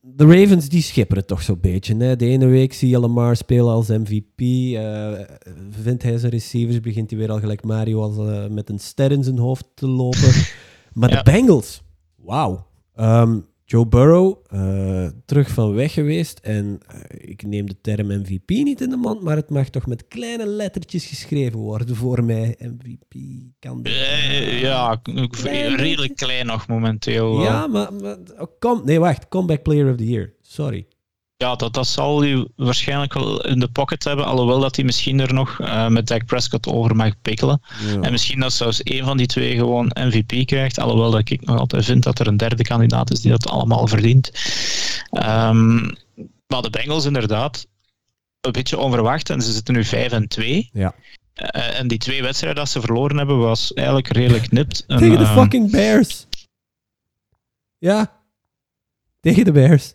de Ravens die schipperen toch zo'n beetje. Hè? De ene week zie je Lamar spelen als MVP. Uh, eh, vindt hij zijn receivers, begint hij weer al gelijk Mario als, uh, met een ster in zijn hoofd te lopen. [LAUGHS] maar de Bengals, wauw. Um, Joe Burrow, uh, terug van weg geweest. En uh, ik neem de term MVP niet in de mond, maar het mag toch met kleine lettertjes geschreven worden voor mij. MVP kan. Uh, ja, klein redelijk klein nog momenteel. Ja, maar, maar oh, kom, nee, wacht. Comeback Player of the Year. Sorry. Ja, dat, dat zal hij waarschijnlijk wel in de pocket hebben. Alhoewel dat hij misschien er nog uh, met Dak Prescott over mag pikkelen. En misschien dat zelfs één van die twee gewoon MVP krijgt. Alhoewel dat ik nog altijd vind dat er een derde kandidaat is die dat allemaal verdient. Um, maar de Bengals inderdaad, een beetje onverwacht. En ze zitten nu 5 en 2. Ja. Uh, en die twee wedstrijden dat ze verloren hebben, was eigenlijk redelijk nipt. Tegen de ehm, fucking Bears. Ja. Tegen de Bears.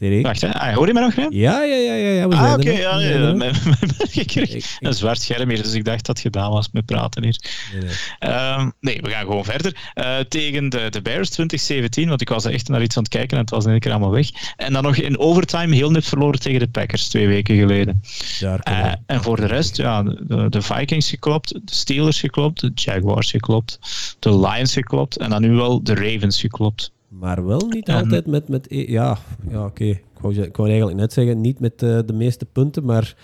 Wacht, hè. Ah, hoor je mij nog? Hè? Ja, ja, ja. ja, ja. We ah, oké. ja, ja, ja. ik een zwart scherm hier, dus ik dacht dat het gedaan was met praten hier. Nee, nee. Nee we gaan gewoon verder. Uh, tegen de, de Bears 2017, want ik was echt naar iets aan het kijken en het was in één keer allemaal weg. En dan nog in overtime heel net verloren tegen de Packers twee weken geleden. Uh, en voor de rest, ja, de, de, Vikings geklopt, de Steelers geklopt, de Jaguars geklopt, de Lions geklopt en dan nu wel de Ravens geklopt. Maar wel niet altijd met... met e- ja, ja oké. Ik, wou, ik wou eigenlijk net zeggen, niet met uh, de meeste punten, maar...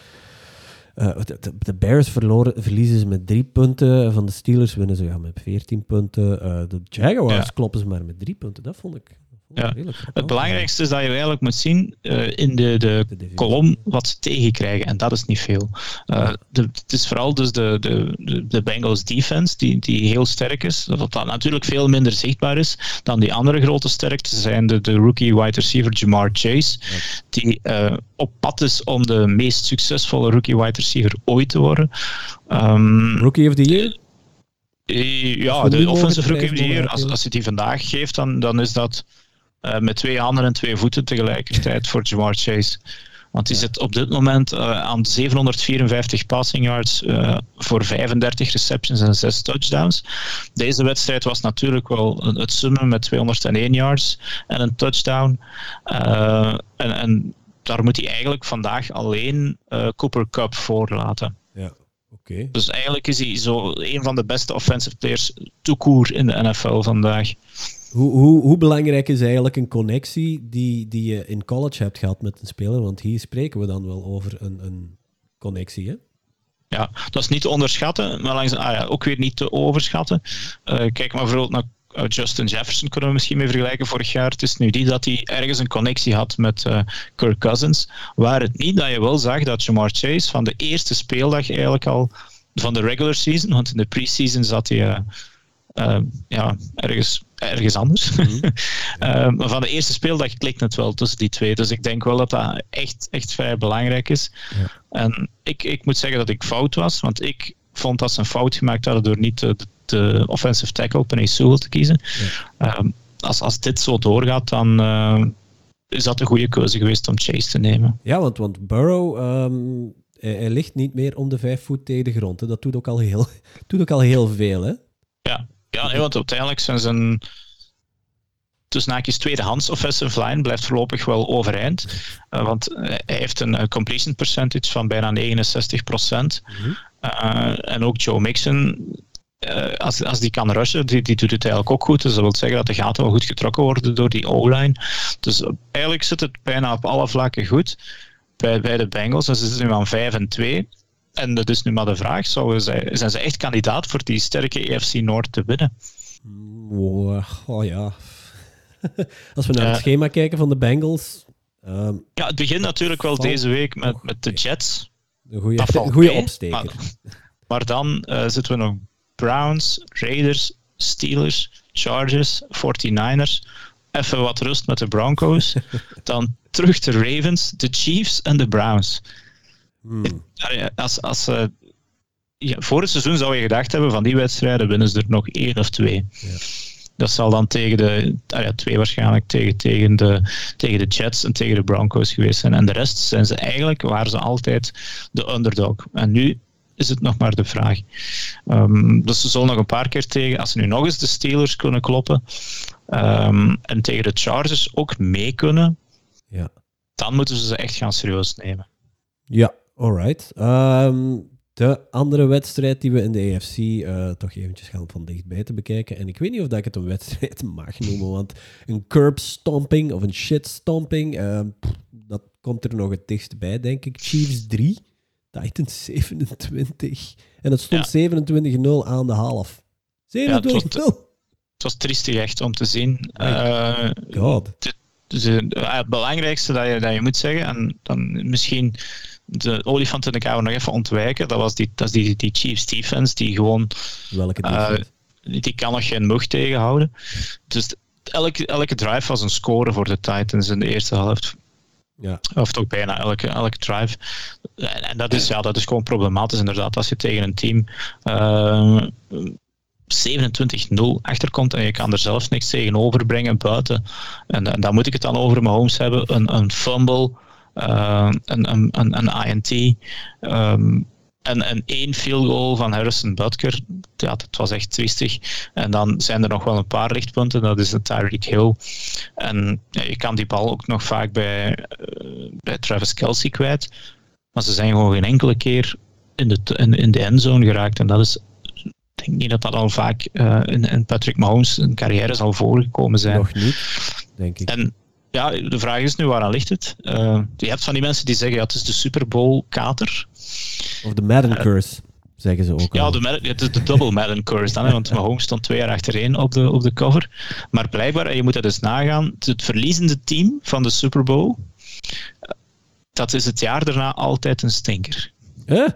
Uh, de, de, Bears verloren, verliezen ze met drie punten. Van de Steelers winnen ze ja, met veertien punten. Uh, de Jaguars kloppen ze maar met drie punten. Dat vond ik, Ja. Het belangrijkste is dat je eigenlijk moet zien uh, in de, de, kolom wat ze tegenkrijgen. En dat is niet veel. Uh, de, het is vooral dus de, de, de Bengals defense die, die heel sterk is. Dat dat natuurlijk veel minder zichtbaar is dan die andere grote sterkte zijn de, de rookie wide receiver Jamar Chase. Die uh, op pad is om de meest succesvolle rookie wide receiver ooit te worden. Um, rookie of the year? Ja, de offensive rookie of the year, als, als je die vandaag geeft, dan, dan is dat uh, met twee handen en twee voeten tegelijkertijd voor Jamar Chase. Want hij zit op dit moment uh, aan 754 passing yards uh, voor 35 receptions en 6 touchdowns. Deze wedstrijd was natuurlijk wel het summen met 201 yards en een touchdown. en, en, daar moet hij eigenlijk vandaag alleen Cooper Cup voor laten. Ja. Okay. Dus eigenlijk is hij zo een van de beste offensive players toekoer in de NFL vandaag. Hoe, hoe, hoe, belangrijk is eigenlijk een connectie die, die je in college hebt gehad met een speler? Want hier spreken we dan wel over een, een connectie, hè? Ja, dat is niet te onderschatten, maar langs, ah ja, ook weer niet te overschatten. Uh, kijk maar bijvoorbeeld naar uh, Justin Jefferson, kunnen we misschien mee vergelijken vorig jaar. Het is nu die dat hij ergens een connectie had met uh, Kirk Cousins. Waar het niet dat je wel zag dat Jamar Chase van de eerste speeldag eigenlijk al van de regular season, want in de preseason zat hij ja, ergens, ergens anders. Mm -hmm. uh, van de eerste speeldag klikt het wel tussen die twee. Dus ik denk wel dat dat echt, echt vrij belangrijk is. Ja. En ik, ik moet zeggen dat ik fout was, want ik vond dat ze een fout gemaakt hadden door niet de, de offensive tackle Penny Sewell te kiezen. Ja. Um, als, als dit zo doorgaat, dan is dat een goede keuze geweest om Chase te nemen. Ja, want, want Burrow... Um, hij, hij, ligt niet meer om de vijf voet tegen de grond. Hè. Dat doet ook al heel, [LAUGHS] doet ook al heel veel, hè? Ja, ja, nee, want uiteindelijk zijn zijn tussen haakjes tweedehands offensive line blijft voorlopig wel overeind. Uh, want hij heeft een completion percentage van bijna 69 procent. Mm -hmm. uh, en ook Joe Mixon, uh, als, als die kan rushen, die, die doet het eigenlijk ook goed. Dus dat wil zeggen dat de gaten wel goed getrokken worden door die O-line. Dus eigenlijk zit het bijna op alle vlakken goed bij, bij de Bengals. En ze zitten nu aan 5 en 2. En dat is nu maar de vraag, zijn ze echt kandidaat voor die sterke EFC Noord te winnen? Oh, oh ja. [LAUGHS] Als we naar het schema kijken van de Bengals... Um, ja, het begint natuurlijk wel deze week met, met de Jets. Een goede, goede opsteker. Maar, maar dan uh, zitten we nog Browns, Raiders, Steelers, Chargers, 49ers. Even wat rust met de Broncos. [LAUGHS] dan terug de Ravens, de Chiefs en de Browns. Hmm. Als, als, uh, ja, voor het seizoen zou je gedacht hebben van die wedstrijden winnen ze er nog één of twee. Ja. Dat zal dan tegen de, ah ja, twee waarschijnlijk, tegen, tegen, de, tegen de Jets en tegen de Broncos geweest zijn. En de rest zijn ze eigenlijk, waren ze altijd de underdog. En nu is het nog maar de vraag. Um, dus ze zullen nog een paar keer tegen, als ze nu nog eens de Steelers kunnen kloppen, um, en tegen de Chargers ook mee kunnen, ja. dan moeten ze ze echt gaan serieus nemen. Ja, Alright. Um, de andere wedstrijd die we in de AFC uh, toch eventjes gaan van dichtbij te bekijken. En ik weet niet of dat ik het een wedstrijd [LAUGHS] mag noemen, want een curb stomping of een shit stomping, uh, dat komt er nog het dichtst bij, denk ik. Chiefs 3, Titans 27. En het stond ja. 27-0 aan de half. 27-0. Ja, het, het, was triestig echt om te zien. Uh, God. Dus, het belangrijkste dat je, dat je moet zeggen, en dan misschien de olifant in de kamer nog even ontwijken. Dat was die, dat is die, die Chiefs defense die gewoon... Welke uh, die kan nog geen mug tegenhouden. Dus elke, elke drive was een score voor de Titans in de eerste helft. Ja. Of toch bijna elke, elke drive. En, en, dat, is, ja, dat is gewoon problematisch inderdaad. Als je tegen een team uh, eh, 27-0 achterkomt en je kan er zelfs niks tegenover brengen buiten. En, en dan moet ik het dan over Mahomes hebben. Een, een fumble een, een, een, INT. Um, en, en één field goal van Harrison Butker, ja, dat was echt twistig. En dan zijn er nog wel een paar lichtpunten, dat is de Tyreek Hill. En ja, je kan die bal ook nog vaak bij, uh, bij Travis Kelsey kwijt. Maar ze zijn gewoon geen enkele keer in de, in, in de endzone geraakt. En dat is ik denk niet dat dat al vaak uh, in, in, Patrick Mahomes' carrière zal voorgekomen zijn. Nog niet, denk ik. En ja, de vraag is nu, waaraan ligt het? Uh, je hebt van die mensen die zeggen, ja, het is de Super Bowl kater. Of de Madden uh, curse. zeggen ze ook ja, al. de, de, de double Madden curse dan, hè, want Mahomes stond twee jaar achtereen op de, op de cover. Maar blijkbaar, en je moet dat eens nagaan, het verliezende team van de Super Bowl, dat is het jaar daarna altijd een stinker. Huh?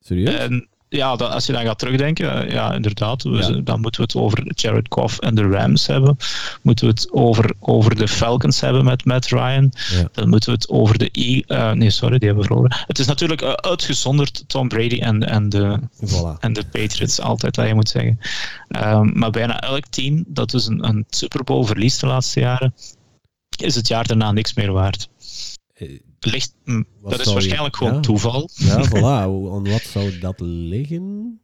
Serieus? En ja, dat, als je dan gaat terugdenken, ja, inderdaad, we, dan moeten we het over Jared Goff en de Rams hebben. Moeten we het over, over de Falcons hebben met Matt Ryan. Ja. Dan moeten we het over de... E uh, nee, sorry, die hebben verloren. Het is natuurlijk uh, uitgezonderd Tom Brady en, en, de, voilà. en de Patriots, altijd dat je moet zeggen. Um, maar bijna elk team dat dus een, een Super Bowl verliest de laatste jaren, is het jaar daarna niks meer waard. Ligt, dat is waarschijnlijk je, gewoon ja. toeval. Ja, voilà. Aan wat zou dat liggen?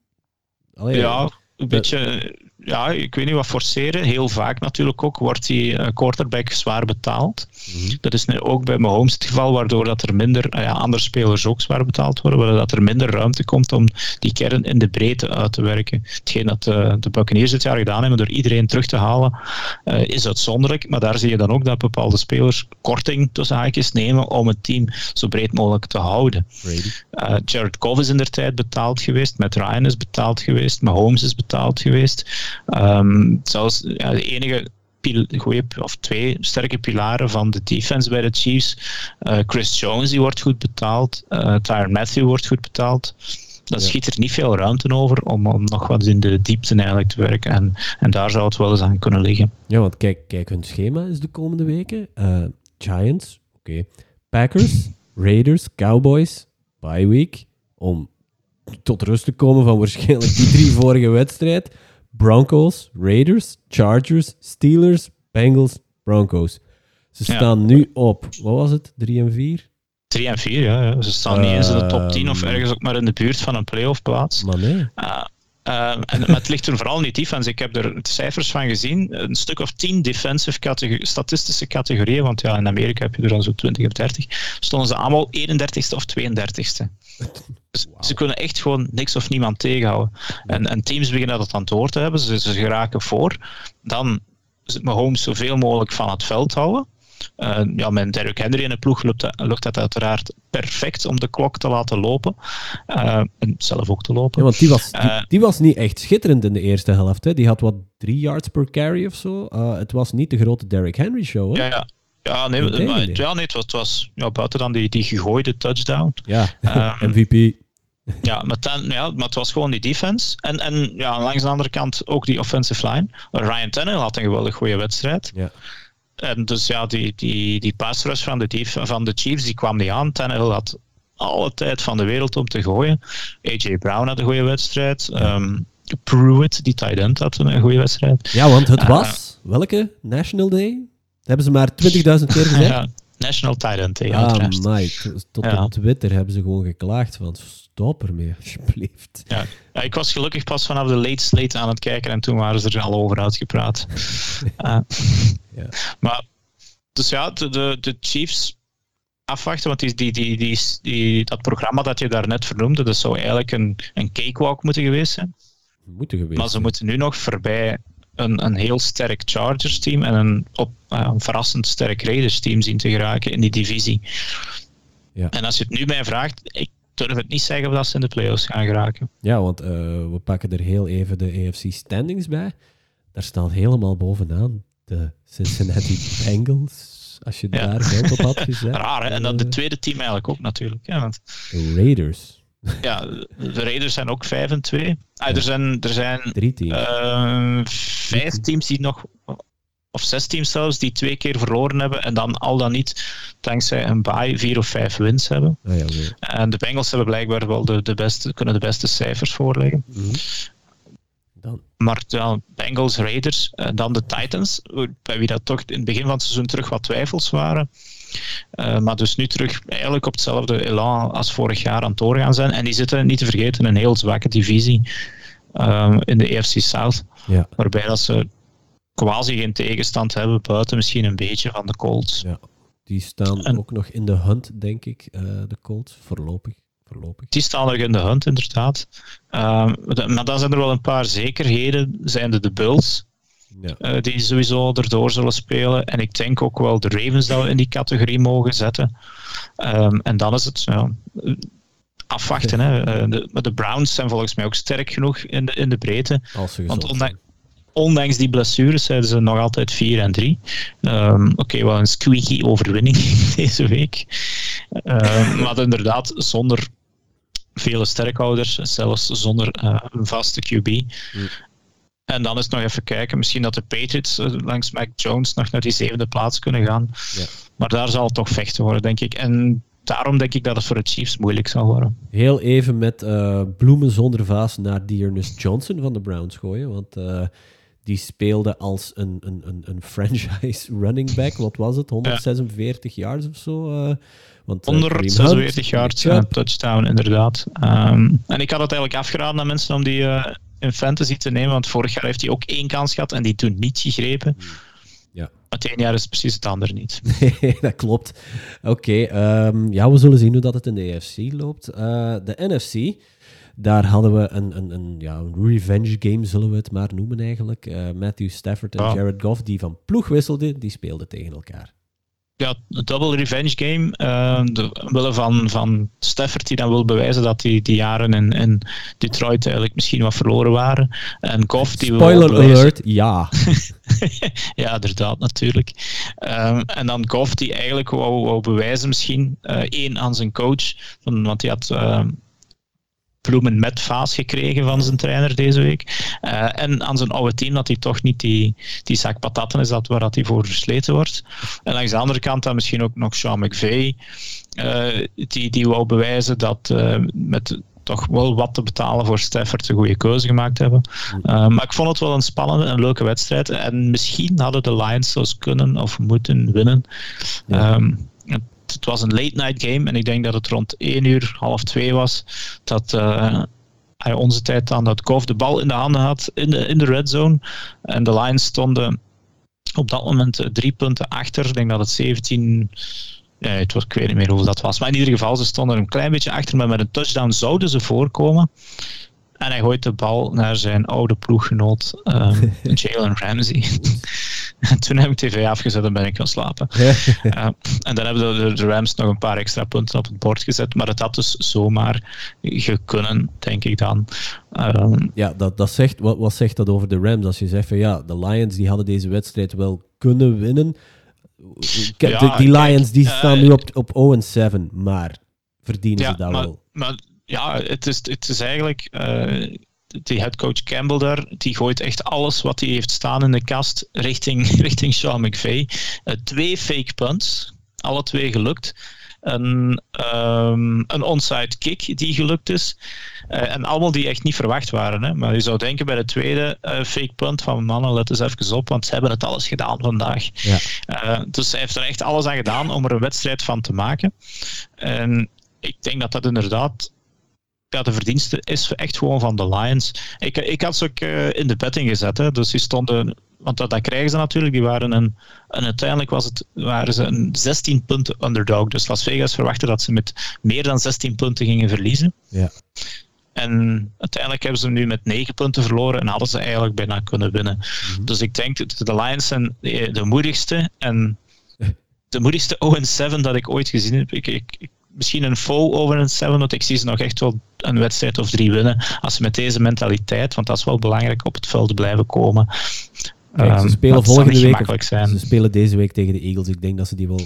Allee, ja, een beetje... Ja, ik weet niet wat forceren. Heel vaak natuurlijk ook wordt die uh, quarterback zwaar betaald. Mhm. Mm -hmm. Dat is nu ook bij Mahomes het geval, waardoor dat er minder... Uh, ja, andere spelers ook zwaar betaald worden, waardoor dat er minder ruimte komt om die kern in de breedte uit te werken. Hetgeen dat uh, de Buccaneers dit jaar gedaan hebben door iedereen terug te halen, uh, is uitzonderlijk. Maar daar zie je dan ook dat bepaalde spelers korting tussen haakjes nemen om het team zo breed mogelijk te houden. Uh, Jared Goff is in der tijd betaald geweest, Matt Ryan is betaald geweest, Mahomes is betaald geweest. Um, zelfs ja, de enige of twee sterke pilaren van de defense bij de Chiefs. Uh, Chris Jones die wordt goed betaald. Uh, Tyron Matthew wordt goed betaald. Dan ja. schiet er niet veel ruimte over om, om nog wat in de diepte eigenlijk te werken. En, en daar zou het wel eens aan kunnen liggen. Ja, want kijk, kijk hun schema is de komende weken. Uh, Giants, oké. Okay. Packers, Raiders, Cowboys, bye week. Om tot rust te komen van waarschijnlijk die drie [LAUGHS] vorige wedstrijd. Broncos, Raiders, Chargers, Steelers, Bengals, Broncos. Ze staan ja. nu op, wat was het, 3 en 4? 3 en 4, ja, ja. Ze staan uh, niet eens in de top 10 of ergens ook maar in de buurt van een playoff plaats. Maar nee. Uh, uh, en, maar het ligt er vooral niet defense. Ik heb er cijfers van gezien. Een stuk of 10 defensive statistische categorieën, want ja, in Amerika heb je er dan zo 20 of 30, stonden ze allemaal 31ste of 32ste. Dus wow. Ze kunnen echt gewoon niks of niemand tegenhouden. En, en teams beginnen dat dan door te hebben. Ze, ze geraken voor. Dan Mahomes zoveel mogelijk van het veld houden. Uh, ja, met Derrick Henry in de ploeg lukt dat, lukt dat uiteraard perfect om de klok te laten lopen. Uh, en zelf ook te lopen. Ja, want die was, die, die, was niet echt schitterend in de eerste helft. Hè. Die had wat drie yards per carry of zo. Het was niet de grote Derrick Henry show. Hè? Ja, ja. Ja, nee, maar, ja, nee het was, het was ja, buiten dan die, die gegooide touchdown. Ja, [LAUGHS] um, MVP. Ja maar, ten, ja, maar het was gewoon die defense. En, en ja, langs de andere kant ook die offensive line. Ryan Tannehill had een geweldig goede wedstrijd. Ja. En dus ja, die, die, die pass rush van de, dief, van de Chiefs die kwam niet aan. Tannehill had alle tijd van de wereld om te gooien. AJ Brown had een goede wedstrijd. Um, Pruitt, die tight end, had een goede wedstrijd. Ja, want het was, uh, welke? National Day? hebben ze maar 20.000 keer gezegd. [LAUGHS] ja, National End Day. Ah, my. Tot ja. op Twitter hebben ze gewoon geklaagd van stop ermee, [LAUGHS] alsjeblieft. Ja. ja, ik was gelukkig pas vanaf de late slate aan het kijken en toen waren ze er al over uitgepraat. uh, [LAUGHS] ja. Maar, dus ja, de, de, de Chiefs afwachten, want die, die, die, die, die, dat programma dat je daarnet vernoemde, dat zou eigenlijk een, een cakewalk moeten geweest zijn. Moeten geweest maar ze moeten nu nog voorbij een, een heel sterk Chargers team en een, op, uh, een verrassend sterk Raiders team zien te geraken in die divisie. Ja. En als je het nu mij vraagt, ik durf het niet zeggen of dat ze in de playoffs gaan geraken. Ja, want uh, we pakken er heel even de AFC standings bij. Daar staat helemaal bovenaan de Cincinnati [LAUGHS] Bengals. Als je ja. daar geld op had [LAUGHS] gezet. Raar, hè? En dan de tweede team eigenlijk ook natuurlijk. Ja, want... De Raiders. Ja, de Raiders zijn ook 5 en 2. Ah. Er zijn, er zijn Drie teams. Uh, vijf teams die nog, of zes teams zelfs, die twee keer verloren hebben en dan al dan niet, dankzij een bye, vier of vijf wins hebben. Ah, ja. En de Bengals hebben blijkbaar wel de, de beste, kunnen de beste cijfers voorleggen. Mm -hmm. Dan. Maar ja, Bengals, Raiders en dan de Titans, bij wie dat toch in het begin van het seizoen terug wat twijfels waren. Uh, maar dus nu terug eigenlijk op hetzelfde elan als vorig jaar aan het doorgaan zijn. En die zitten, niet te vergeten, in een heel zwakke divisie uh, in de EFC South. Ja. Waarbij dat ze quasi geen tegenstand hebben, buiten misschien een beetje van de Colts. Ja. Die staan en, ook nog in de hunt, denk ik, uh, de Colts, voorlopig. voorlopig. Die staan nog in de hunt, inderdaad. maar dan zijn er wel een paar zekerheden. Zijn de, de Bulls, ja. Uh, die sowieso erdoor zullen spelen. En ik denk ook wel de Ravens dat we in die categorie mogen zetten. Um, en dan is het ja, afwachten. Hè. De, maar de Browns zijn volgens mij ook sterk genoeg in de, in de breedte. Want ondanks, ondanks die blessures zijn ze nog altijd 4 en 3. Um, Oké, okay, wel een squeaky overwinning [LAUGHS] deze week. Um, maar inderdaad, zonder vele sterkhouders, zelfs zonder uh, een vaste QB. Mm. En dan is nog even kijken, misschien dat de Patriots uh, langs Mac Jones nog naar die zevende plaats kunnen gaan. Ja. Maar daar zal het toch vechten worden, denk ik. En daarom denk ik dat het voor de Chiefs moeilijk zal worden. Heel even met uh, bloemen zonder vaas naar Dearness Johnson van de Browns gooien. Want die speelde als een, een, een, een franchise [LAUGHS] running back. Wat was het? 146 ja. yards of zo? Uh, want, 146 yards, ja, touchdown, inderdaad. Um, en ik had het eigenlijk afgeraden aan mensen om die in fantasy te nemen, want vorig jaar heeft hij ook één kans gehad en die toen niet gegrepen. Hmm. Ja. Het ene jaar is precies het andere niet. [LAUGHS] Nee, dat klopt. Oké, okay, um, ehm, ja, we zullen zien hoe dat het in de AFC loopt. Uh, de NFC, daar hadden we een, een, een, ja, een revenge game, zullen we het maar noemen eigenlijk. Uh, Matthew Stafford en Jared Goff, die van ploeg wisselden, die speelden tegen elkaar. Ja, double revenge game. Uh, de, willen van, van Stafford die dan wil bewijzen dat die, die jaren in, in Detroit eigenlijk misschien wat verloren waren. En Goff die Spoiler wil alert, ja. [LAUGHS] ja, inderdaad, natuurlijk. Um, en dan Goff die eigenlijk wou, wou bewijzen misschien, uh, één aan zijn coach, want hij had... Uh, bloemen met vaas gekregen van zijn trainer deze week. Uh, en aan zijn oude team dat hij toch niet die, die zak patatten is dat waar dat hij voor versleten wordt. En langs de andere kant dan misschien ook nog Sean McVay, uh, die, die wou bewijzen dat uh, met toch wel wat te betalen voor Stafford een goede keuze gemaakt hebben. maar ik vond het wel een spannende en leuke wedstrijd. En misschien hadden de Lions zelfs kunnen of moeten winnen. Ja. Um, het was een late night game en ik denk dat het rond 1 uur, half 2 was, dat uh, onze tijd dan dat Goff de bal in de handen had in de, in de red zone. En de Lions stonden op dat moment eh, drie punten achter. Ik denk dat het 17. Ja, het was, ik weet niet meer hoeveel dat was. Maar in ieder geval, ze stonden een klein beetje achter. Maar met een touchdown zouden ze voorkomen. En hij gooit de bal naar zijn oude ploeggenoot, um, [LAUGHS] Jalen Ramsey. en toen heb ik tv afgezet en ben ik gaan slapen. uh, en dan hebben de, de, Rams nog een paar extra punten op het bord gezet. Maar het had dus zomaar gekunnen, denk ik dan. Um, ja, dat, dat zegt, wat, wat zegt dat over de Rams? Als je zegt van ja, de Lions die hadden deze wedstrijd wel kunnen winnen. Ja, die Lions die staan uh, nu op, op 0-7, maar verdienen ze dat maar, wel? Maar ja, het is, het is eigenlijk. Uh, die headcoach Campbell daar, die gooit echt alles wat hij heeft staan in de kast richting, [LAUGHS] richting Sean McVay. Uh, twee fake punts, alle twee gelukt. Een, um, een onside kick die gelukt is. Uh, en allemaal die echt niet verwacht waren. Hè. Maar je zou denken bij de tweede fake punt van mannen, let eens even op, want ze hebben het alles gedaan vandaag. Ja. Dus hij heeft er echt alles aan gedaan om er een wedstrijd van te maken. En ik denk dat dat inderdaad ja, de verdienste is echt gewoon van de Lions. Ik, ik had ze ook uh, in de betting gezet. Hè. Dus die stonden, want dat, dat krijgen ze natuurlijk. Die waren een, en uiteindelijk was het, waren ze een 16 punten underdog. Dus Las Vegas verwachtte dat ze met meer dan 16 punten gingen verliezen. Ja. En uiteindelijk hebben ze nu met 9 punten verloren en hadden ze eigenlijk bijna kunnen winnen. Mhm. Dus ik denk dat de Lions zijn de, de moedigste en de moedigste 0-7 dat ik ooit gezien heb. Ik, ik, misschien een faux over een 7, want ik zie ze nog echt wel een wedstrijd of drie winnen. Als ze met deze mentaliteit, want dat is wel belangrijk, op het veld blijven komen. Kijk, ze ehm, spelen volgende week. Zijn. Ze spelen deze week tegen de Eagles. Ik denk dat ze die wel.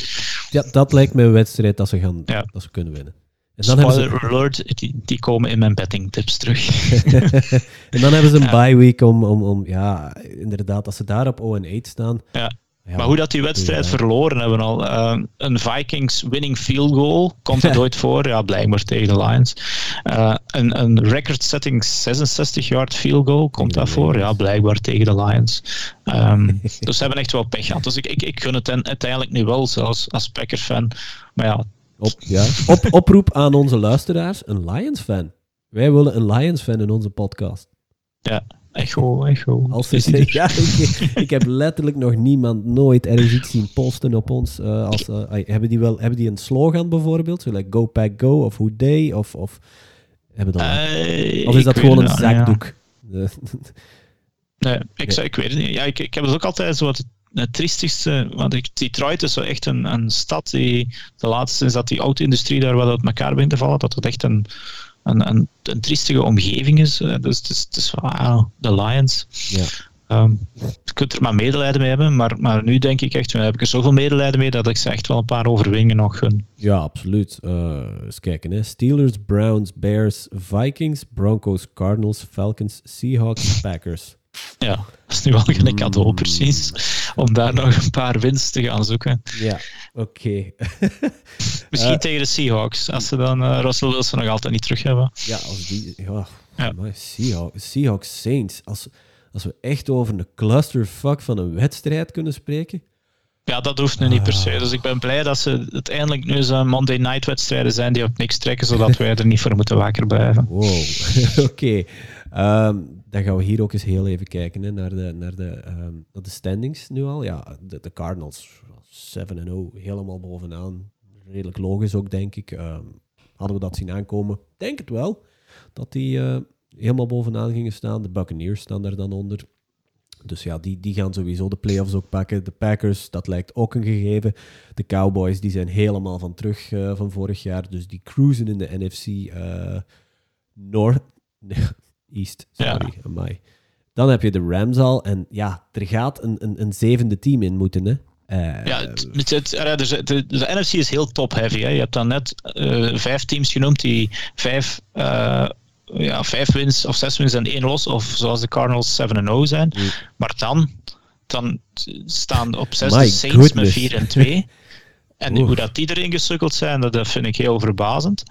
Ja, dat lijkt me een wedstrijd dat ze, gaan, dat ze kunnen winnen. En dan Spoiler hebben ze... alert, die, die, komen in mijn betting tips terug. [LAUGHS] en dan hebben ze een bye week om, om, om, ja, inderdaad, als ze daar op 0-8 staan. Ja maar hoe dat die wedstrijd verloren hebben al. Uh, een Vikings winning field goal, komt het [LAUGHS] ooit voor? Ja, blijkbaar tegen de Lions. Uh, een een record-setting 66-yard field goal, komt dat voor? Ja, blijkbaar tegen de Lions. Um, [LAUGHS] dus ze hebben echt wel pech gehad. Dus ik, ik, ik gun het uiteindelijk nu wel, zelfs als Packers-fan. Maar ja... Op, ja. [LAUGHS] Op, oproep aan onze luisteraars, een Lions-fan. Wij willen een Lions-fan in onze podcast. Ja, Echo, echo. Als ja, [LAUGHS] ik, ik, heb letterlijk nog niemand nooit ergens iets zien posten op ons. Uh, als, uh, hebben, die wel, hebben die een slogan bijvoorbeeld? Zo like Go Pack Go of Who Day? Of, of, hebben dat uh, of is dat gewoon een zakdoek? nee, ik, ik weet het niet. Ja, ik, ik heb het ook altijd zo wat het triestigste, want ik, Detroit is zo echt een, een stad die, de laatste sinds dat die auto-industrie daar wat uit elkaar begint te vallen, dat het echt een, een, een, een triestige omgeving is. Dus het is, het is de Lions. Ja. Um, je kunt er maar medelijden mee hebben, maar, maar nu denk ik echt, heb ik er zoveel medelijden mee dat ik ze echt wel een paar overwinningen nog gun. Ja, absoluut. Uh, eens kijken. Hè. Steelers, Browns, Bears, Vikings, Broncos, Cardinals, Falcons, Seahawks, Packers. Ja, dat is nu wel cadeau, mm. precies. Om daar nog een paar winst te gaan zoeken. Ja, oké. [LAUGHS] Misschien uh, tegen de Seahawks, als ze dan uh, Russell Wilson nog altijd niet terug hebben. Ja, als die... Ja, ja. Seahawks, Seahawks Saints. Als, als we echt over een clusterfuck van een wedstrijd kunnen spreken. Ja, dat hoeft nu niet per se. Dus ik ben blij dat ze uiteindelijk nu zo'n Monday night wedstrijden zijn die op niks trekken, zodat wij er niet voor moeten wakker blijven. Wow, [LAUGHS] oké. Ehm, dan gaan we hier ook eens heel even kijken naar, de, naar, de, um, de standings nu al. Ja, de, de Cardinals 7-0, helemaal bovenaan. Redelijk logisch ook, denk ik. Ehm, hadden we dat zien aankomen? Denk het wel. Dat die uh, helemaal bovenaan gingen staan. De Buccaneers staan daar dan onder. Dus ja, die, die gaan sowieso de playoffs ook pakken. De Packers, dat lijkt ook een gegeven. De Cowboys, die zijn helemaal van terug uh, van vorig jaar. Dus die cruisen in de NFC uh, North... [LAUGHS] East, sorry, ja. amai. Dan heb je de Rams al. En ja, er gaat een, een, een zevende team in moeten, hè. Uh, ja, het, het, dus de, de, de, NFC is heel top-heavy. Je hebt dan net uh, vijf teams genoemd die vijf uh, ja, vijf wins of zes wins en één los, of zoals de Cardinals 7-0 zijn. Mm. Maar dan, dan staan op zes de Saints met 4 en 2. [LAUGHS] en hoe dat die erin gesukkeld zijn, dat vind ik heel verbazend.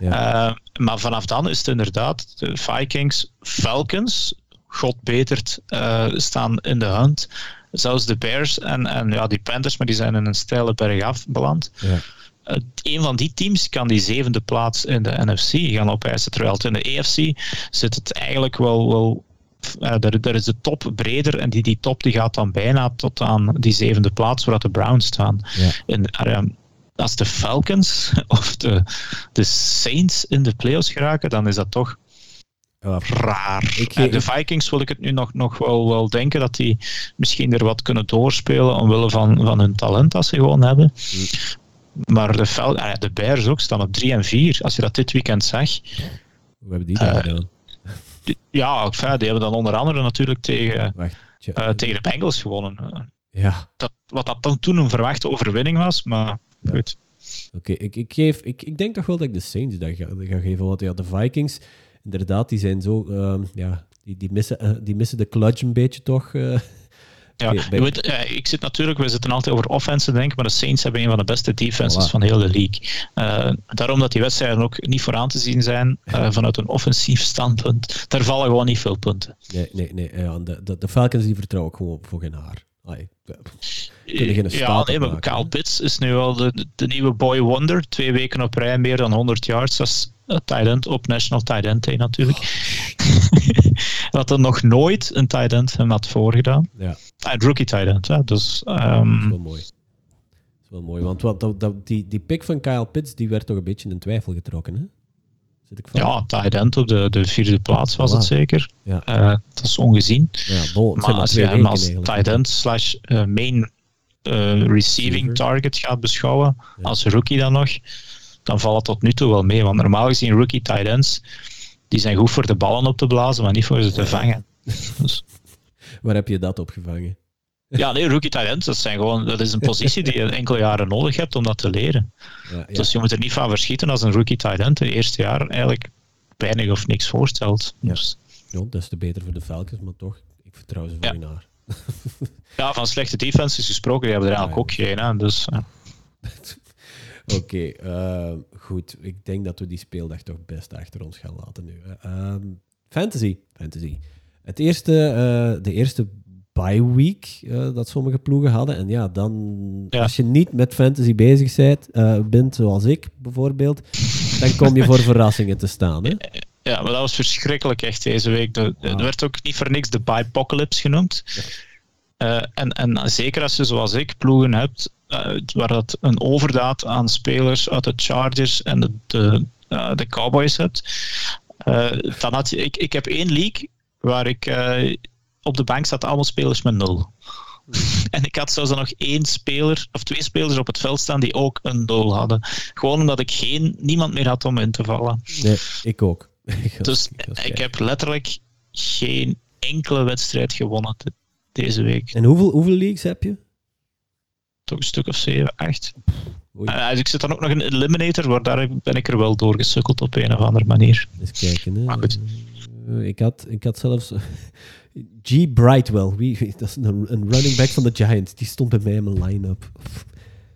Ja. Uh, maar vanaf dan is het inderdaad de Vikings, Falcons, god betert, uh, staan in de hand. Zelfs de Bears en, en ja, die Panthers, maar die zijn in een steile bergaf beland. Ja een van die teams kan die zevende plaats in de NFC gaan opeisen. Terwijl het in de EFC zit het eigenlijk wel, wel uh, daar, is de top breder en die, die top die gaat dan bijna tot aan die zevende plaats waar de Browns staan. Ja. En, uh, als de Falcons [LAUGHS] of de, de Saints in de playoffs geraken, dan is dat toch raar. Ik, de Vikings wil ik het nu nog, nog wel, wel denken dat die misschien er wat kunnen doorspelen omwille van, van hun talent dat ze gewoon hebben. Mm. Maar de, Fel, ah de Bears ook staan op 3 en 4. Als je dat dit weekend zag. Hoe hebben die dat uh, gedaan? Ja, die hebben dan onder andere natuurlijk tegen, uh, tegen de Bengals gewonnen. Ja. Dat, wat dat dan toen een verwachte overwinning was, maar ja. goed. Oké, ik, ik, geef, ik, ik denk toch wel dat ik de Saints dat ga, ga geven. Want ja, de Vikings, inderdaad, die zijn zo... Uh, ja, die, die, missen, die missen de clutch een beetje toch... Ja, je weet, uh, ik zit natuurlijk, we zitten altijd over offense te denken, maar de Saints hebben een van de beste defenses van heel de league. Uh, daarom dat die wedstrijden ook niet vooraan te zien zijn uh, vanuit een offensief standpunt. Daar vallen gewoon niet veel punten. Nee, nee, nee. Ja, de, de, de Falcons die vertrouwen gewoon voor geen haar. Ja, nee, maar Kyle Pitts is nu al de, de nieuwe boy wonder. Twee weken op rij meer dan 100 yards. Dat is tight end op National Tight End natuurlijk. Oh. [LAUGHS] dat er nog nooit een tight end hem had voorgedaan. Ja. Ah, rookie tight end. Hè? Dus, um... dat is wel mooi. Dat is wel mooi, want wat, dat, dat, die, die pick van Kyle Pitts die werd toch een beetje in twijfel getrokken, hè? Ja, tight end op de, de vierde plaats was het zeker. Ja. Uh, dat is ongezien. Ja, bol, maar als je hem als tight end slash uh, main uh, receiving target gaat beschouwen, ja. als rookie dan nog, dan valt het tot nu toe wel mee. Want normaal gezien rookie tight ends, die zijn goed voor de ballen op te blazen, maar niet voor ze te vangen. [LAUGHS] Dus. Waar heb je dat op gevangen? Ja, nee, rookie talent, dat, zijn gewoon, dat is een positie die je [LAUGHS] enkele jaren nodig hebt om dat te leren. Ja, ja. Dus je moet er niet van verschieten als een rookie talent het eerste jaar eigenlijk weinig of niks voorstelt. Ja. Dus. ja, dat is te beter voor de Falcons, maar toch, ik vertrouw ze voor je naar. [LAUGHS] ja, van slechte defenses gesproken, die hebben er eigenlijk ook geen. Hè, dus, [LAUGHS] Oké, okay, uh, goed. Ik denk dat we die speeldag toch best achter ons gaan laten nu. Um, fantasy. Fantasy. Het eerste, uh, de eerste bye week uh, dat sommige ploegen hadden. En ja, dan als je niet met fantasy bezig bent, uh, bent, zoals ik bijvoorbeeld, dan kom je voor [LAUGHS] verrassingen te staan. Hè? Ja, maar dat was verschrikkelijk echt deze week. Er werd ook niet voor niks de bye-apocalypse genoemd. Ja. en, en zeker als je zoals ik ploegen hebt, waar dat een overdaad aan spelers uit de Chargers en de, de, de Cowboys hebt, dan had je, ik, ik heb één league waar ik op de bank zat allemaal spelers met nul. [LAUGHS] en ik had zelfs nog één speler of twee spelers op het veld staan die ook een doel hadden. Gewoon omdat ik geen, niemand meer had om in te vallen. Nee, ik ook. [LAUGHS] dus ik heb letterlijk geen enkele wedstrijd gewonnen deze week. En hoeveel, hoeveel leagues heb je? Toch een stuk of zeven, acht. Uh, ik zit dan ook nog in Eliminator, waar daar ben ik er wel doorgesukkeld op een of andere manier. Eens kijken. Hè. Uh, ik, had, ik had zelfs [LAUGHS] G. Brightwell, wie, dat is een, een running back van de Giants, die stond bij mij in mijn line-up.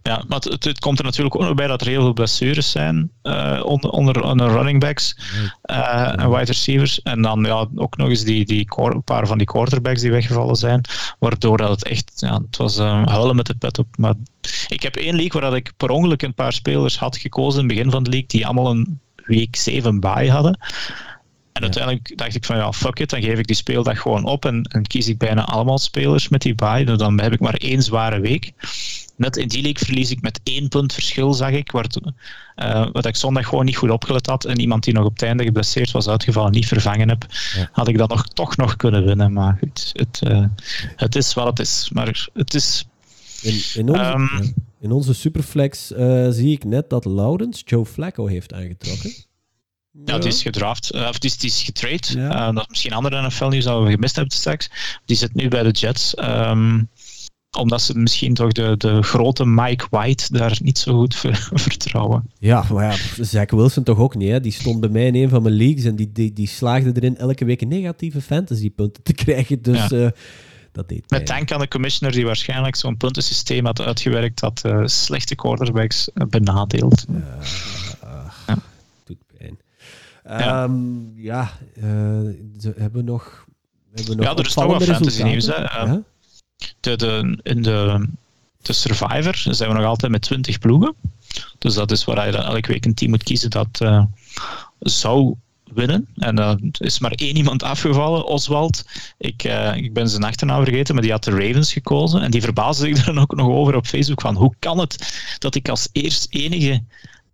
Ja, maar het, het, komt er natuurlijk ook nog bij dat er heel veel blessures zijn uh, onder, onder, onder, running backs uh, en wide receivers. En dan ja, ook nog eens die, die een paar van die quarterbacks die weggevallen zijn. Waardoor dat het echt, ja, het was uh, huilen met de pet op. Maar ik heb één league waar dat ik per ongeluk een paar spelers had gekozen in het begin van de league die allemaal een week 7 bye hadden. En uiteindelijk dacht ik van ja, fuck it, dan geef ik die speeldag gewoon op en, en kies ik bijna allemaal spelers met die bye. Dus dan heb ik maar één zware week. Net in die league verlies ik met één punt verschil, zag ik. Waar, uh, wat ik zondag gewoon niet goed opgelet had. En iemand die nog op het einde geblesseerd was uitgevallen, niet vervangen heb. Had ik dat nog, toch nog kunnen winnen. Maar goed, het, uh, het is wat het is. Maar het is... In, in onze, um, in onze Superflex uh, zie ik net dat Laurens Joe Flacco heeft aangetrokken. Ja, die is gedraft, of die is, die is getrade. Ja. Uh, dat is misschien andere NFL-nieuws dat we gemist hebben straks. Die zit nu bij de Jets. Um, omdat ze misschien toch de, de grote Mike White daar niet zo goed ver, [LAUGHS] vertrouwen. Ja, maar ja, Zach Wilson toch ook niet. Hè? Die stond bij mij in een van mijn leagues en die, die, die slaagde erin elke week negatieve fantasypunten te [LAUGHS] krijgen. Dus ja. uh, dat deed Met dank aan de commissioner die waarschijnlijk zo'n puntensysteem had uitgewerkt dat uh, slechte quarterbacks uh, benadeelt. ja. Doet pijn. Ja, um, ja hebben we nog... Hebben we nog ja, er is toch wat fantasy nieuws. Hè? In de, de Survivor zijn we nog altijd met 20 ploegen. Dus dat is waar je dan elke week een team moet kiezen dat uh, zou winnen. En er is maar één iemand afgevallen, Oswald. Ik, uh, ik ben zijn achternaam vergeten, maar die had de Ravens gekozen. En die verbaasde zich er [LAUGHS] dan ook nog over op Facebook van hoe kan het dat ik als eerst enige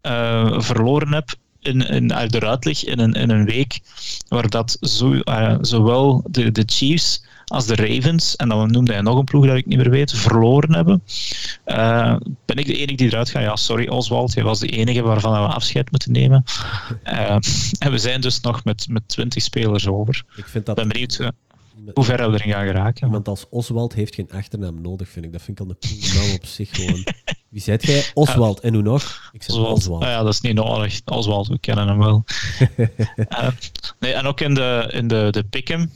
uh, verloren heb in, in, eruit in een, in een week waar dat zo, zowel de, de Chiefs als de Ravens, en dan noemde hij nog een ploeg dat ik niet meer weet, verloren hebben. Uh, ben ik de enige die eruit gaat? Ja, sorry Oswald, jij was de enige waarvan we afscheid moeten nemen. Uh, [LAUGHS] en we zijn dus nog met, met 20 spelers over. Ik vind dat... ben benieuwd hoe ver we erin gaan geraken. Iemand als Oswald heeft geen achternaam nodig, vind ik. Dat vind ik al een coole naam op zich gewoon. [LAUGHS] Wie zijt jij? Oswald. En hoe nog? Ik zeg Oswald. Oswald. Ah ja, dat is niet nodig. Oswald, we kennen hem wel. uh, [LAUGHS] nee, en ook in de, in de, de Pick'em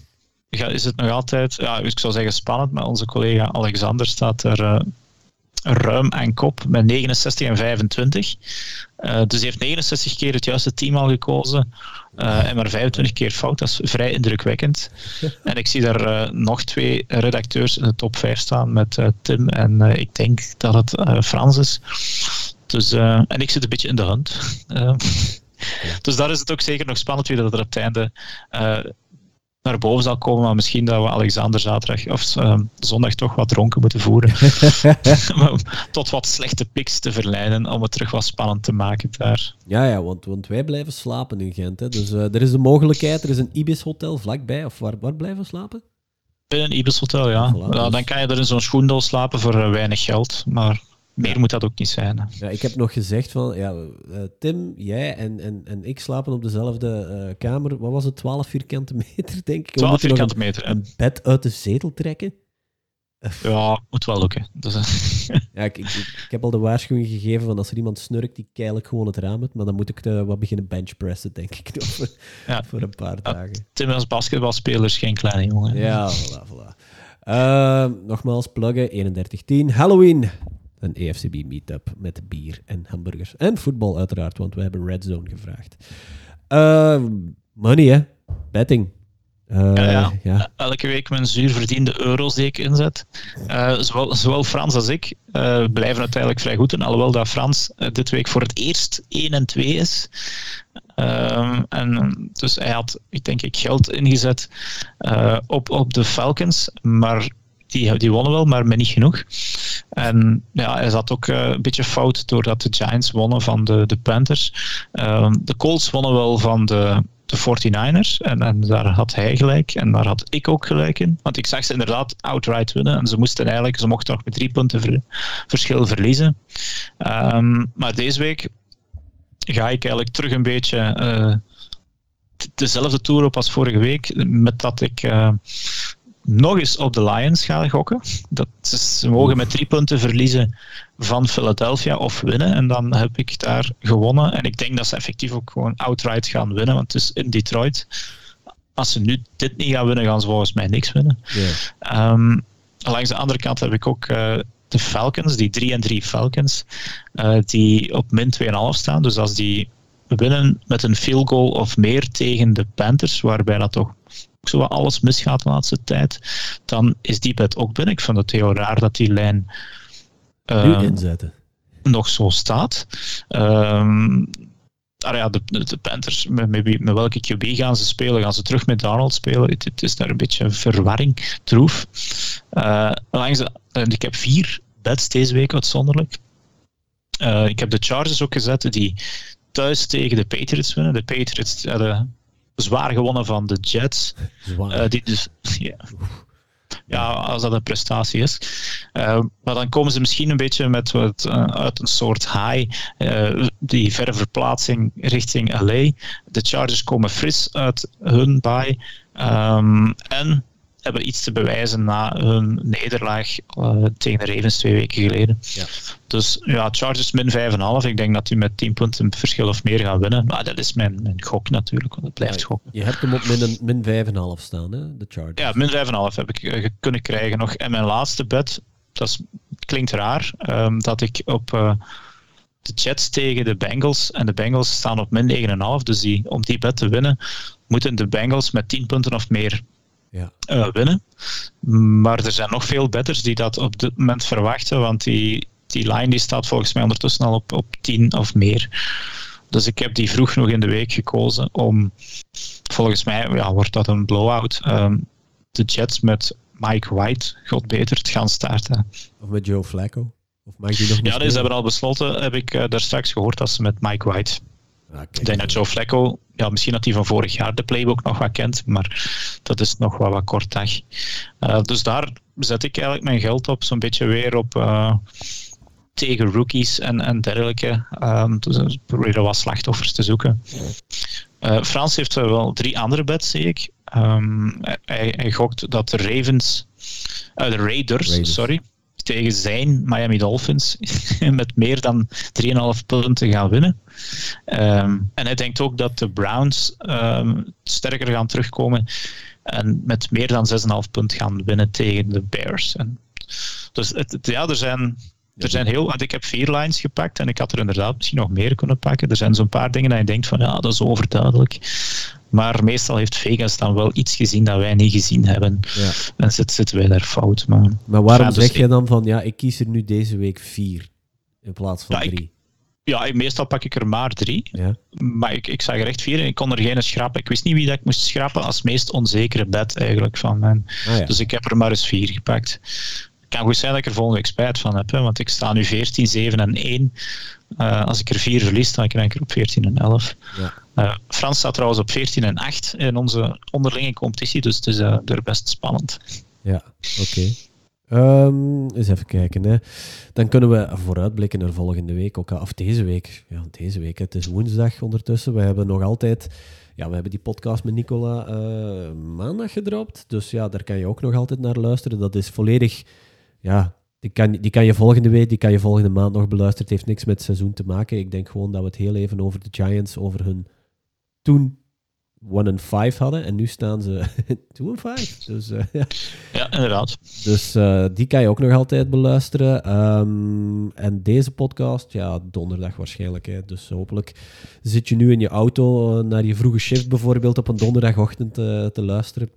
is het nog altijd, ja, ik zou zeggen spannend, maar onze collega Alexander staat er uh, ruim aan kop met 69 en 25. Uh, dus hij heeft 69 keer het juiste team al gekozen uh, en maar 25 keer fout. Dat is vrij indrukwekkend. [LAUGHS] en ik zie daar nog twee redacteurs in de top 5 staan met Tim en ik denk dat het Frans is. Dus, en ik zit een beetje in de hand. [LAUGHS] dus daar is het ook zeker nog spannend wie dat er op het einde naar boven zal komen, maar misschien dat we Alexander zaterdag of uh, zondag toch wat dronken moeten voeren. [LAUGHS] Tot wat slechte piks te verleiden om het terug wat spannend te maken daar. Ja, ja want, want wij blijven slapen in Gent. Hè. Dus uh, er is de mogelijkheid, er is een Ibis hotel vlakbij. Of waar, waar blijven we slapen? In een Ibis hotel, ja. Voilà, ja. Dan kan je er in zo'n schoendoos slapen voor uh, weinig geld. Maar meer moet dat ook niet zijn. Ja, ik heb nog gezegd van, ja, uh, Tim, jij en, en, en ik slapen op dezelfde uh, kamer. Wat was het? 12 vierkante meter, denk ik. 12 vierkante meter. Een, bed uit de zetel trekken. Ja, moet wel lukken. Dus, [LAUGHS] ja, ik, ik, ik, heb al de waarschuwing gegeven van als er iemand snurkt, die keil gewoon het raam uit. Maar dan moet ik de, wat beginnen benchpressen, denk ik, [LAUGHS] voor, ja. voor een paar dagen. Tim als basketbalspeler is geen kleine jongen. Ja, voilà, voilà. Uh, nogmaals, pluggen, 3110. Halloween een EFCB meetup met bier en hamburgers. En voetbal uiteraard, want we hebben Red Zone gevraagd. Uh, money, hè? Betting. Uh, ja, ja. Elke week mijn zuurverdiende euro's die ik inzet. Uh, zowel, zowel, Frans als ik uh, blijven uiteindelijk vrij goed. En alhoewel dat Frans dit week voor het eerst 1 en 2 is. Ehm, en dus hij had, ik denk ik, geld ingezet op, op de Falcons. Maar die, die wonnen wel, maar met niet genoeg. En ja, hij zat ook uh, een beetje fout doordat de Giants wonnen van de, de Panthers. Uh, de Colts wonnen wel van de, de 49ers. En, daar had hij gelijk. En daar had ik ook gelijk in. Want ik zag ze inderdaad outright winnen. En ze moesten eigenlijk, ze mochten nog met drie punten verschil verliezen. Um, maar deze week ga ik eigenlijk terug een beetje uh, dezelfde tour op als vorige week. Met dat ik uh, nog eens op de Lions ga gokken. Dat ze mogen met drie punten verliezen van Philadelphia of winnen. En dan heb ik daar gewonnen. En ik denk dat ze effectief ook gewoon outright gaan winnen, want het is in Detroit. Als ze nu dit niet gaan winnen, gaan ze volgens mij niks winnen. Yeah. Um, langs de andere kant heb ik ook uh, de Falcons, die 3 en 3 Falcons, uh, die op min 2,5 staan. Dus als die winnen met een field goal of meer tegen de Panthers, waarbij dat toch zo alles misgaat de laatste tijd, dan is die bet ook binnen. Ik vind het heel raar dat die lijn uh, inzetten. nog zo staat. Um, ah ja, de, de Panthers, met, met, welke QB gaan ze spelen? Gaan ze terug met Donald spelen? Het, het is daar een beetje verwarring, troef. Uh, langs de, ik heb vier bets deze week uitzonderlijk. Uh, ik heb de Chargers ook gezet die thuis tegen de Patriots winnen. De Patriots hadden zwaar gewonnen van de Jets. Zwaar. Die dus, [LAUGHS] ja, ja, als dat een prestatie is. Uh, maar dan komen ze misschien een beetje met wat, uh, uit een soort high, uh, die verre verplaatsing richting LA. De Chargers komen fris uit hun bye. Um, en hebben iets te bewijzen na hun nederlaag uh, tegen de Ravens twee weken geleden. Ja. Dus ja, Chargers min 5,5. Ik denk dat u met 10 punten verschil of meer gaat winnen. Maar dat is mijn, mijn gok natuurlijk, want het blijft ja, gokken. Je hebt hem op min, min 5,5 staan, hè, de Chargers. Ja, min 5,5 heb ik uh, kunnen krijgen nog. En mijn laatste bet, dat is, klinkt raar, um, dat ik op... Uh, de Jets tegen de Bengals. En de Bengals staan op min 9,5. Dus die, om die bet te winnen, moeten de Bengals met 10 punten of meer ja. uh, winnen. Maar er zijn nog veel betters die dat op dit moment verwachten, want die, die line die staat volgens mij ondertussen al op, op 10 of meer. Dus ik heb die vroeg nog in de week gekozen om, volgens mij ja, wordt dat een blowout, um, de Jets met Mike White, god beter, te gaan starten. Of met Joe Flacco? Of mag die nog ja, dus ze hebben al besloten, heb ik uh, daar straks gehoord, dat ze met Mike White ik denk dat Joe Flacco, ja, misschien dat hij van vorig jaar de playbook nog wat kent, maar dat is nog wel wat kort dag. Uh, dus daar zet ik eigenlijk mijn geld op, zo'n beetje weer op uh, tegen rookies en, en dergelijke. Um, dus proberen wat slachtoffers te zoeken. Uh, Frans heeft wel drie andere bets, zie ik. Um, hij, hij, gokt dat de Ravens, de Raiders, Raiders. sorry, tegen zijn Miami Dolphins [LAUGHS] met meer dan 3,5 punten gaan winnen. Um, en hij denkt ook dat de Browns um, sterker gaan terugkomen en met meer dan 6,5 punten gaan winnen tegen de Bears. En dus het, ja, er zijn er zijn heel, want ik heb vier lines gepakt en ik had er inderdaad misschien nog meer kunnen pakken. Er zijn zo'n paar dingen dat je denkt van ja, dat is overduidelijk. Maar meestal heeft Vegas dan wel iets gezien dat wij niet gezien hebben. Ja. En zitten wij daar fout. Maar, maar waarom dus zeg je dan van ja, ik kies er nu deze week vier in plaats van drie? Ja, meestal pak ik er maar drie. Ja. Maar ik, ik zag er echt vier en ik kon er geen schrappen. Ik wist niet wie dat ik moest schrappen als meest onzekere bed eigenlijk van mijn. Ah, dus ik heb er maar eens vier gepakt kan goed zijn dat ik er volgende week spijt van heb, hè, want ik sta nu 14, 7 en 1. Uh, eh, als ik er 4 verlies, dan krijg ik er op 14 en 11. Ja. Uh, Frans staat trouwens op 14 en 8 in onze onderlinge competitie, dus het is uh, er best spannend. Ja, oké. Okay. Um, eens even kijken. Hè. Dan kunnen we vooruitblikken naar volgende week. Ook, of deze week. Ja, deze week. Het is woensdag ondertussen. We hebben nog altijd... Ja, we hebben die podcast met Nicola uh, maandag gedropt. Dus ja, daar kan je ook nog altijd naar luisteren. Dat is volledig ja, die kan, die kan je volgende week, die kan je volgende maand nog beluisteren. Het heeft niks met het seizoen te maken. Ik denk gewoon dat we het heel even over de Giants, over hun toen 1 en 5 hadden. En nu staan ze 2 en 5. Dus, uh, ja. ja, inderdaad. Dus uh, die kan je ook nog altijd beluisteren. Um, en deze podcast, ja, donderdag waarschijnlijk. Hè. Dus hopelijk zit je nu in je auto uh, naar je vroege shift bijvoorbeeld op een donderdagochtend te luisteren.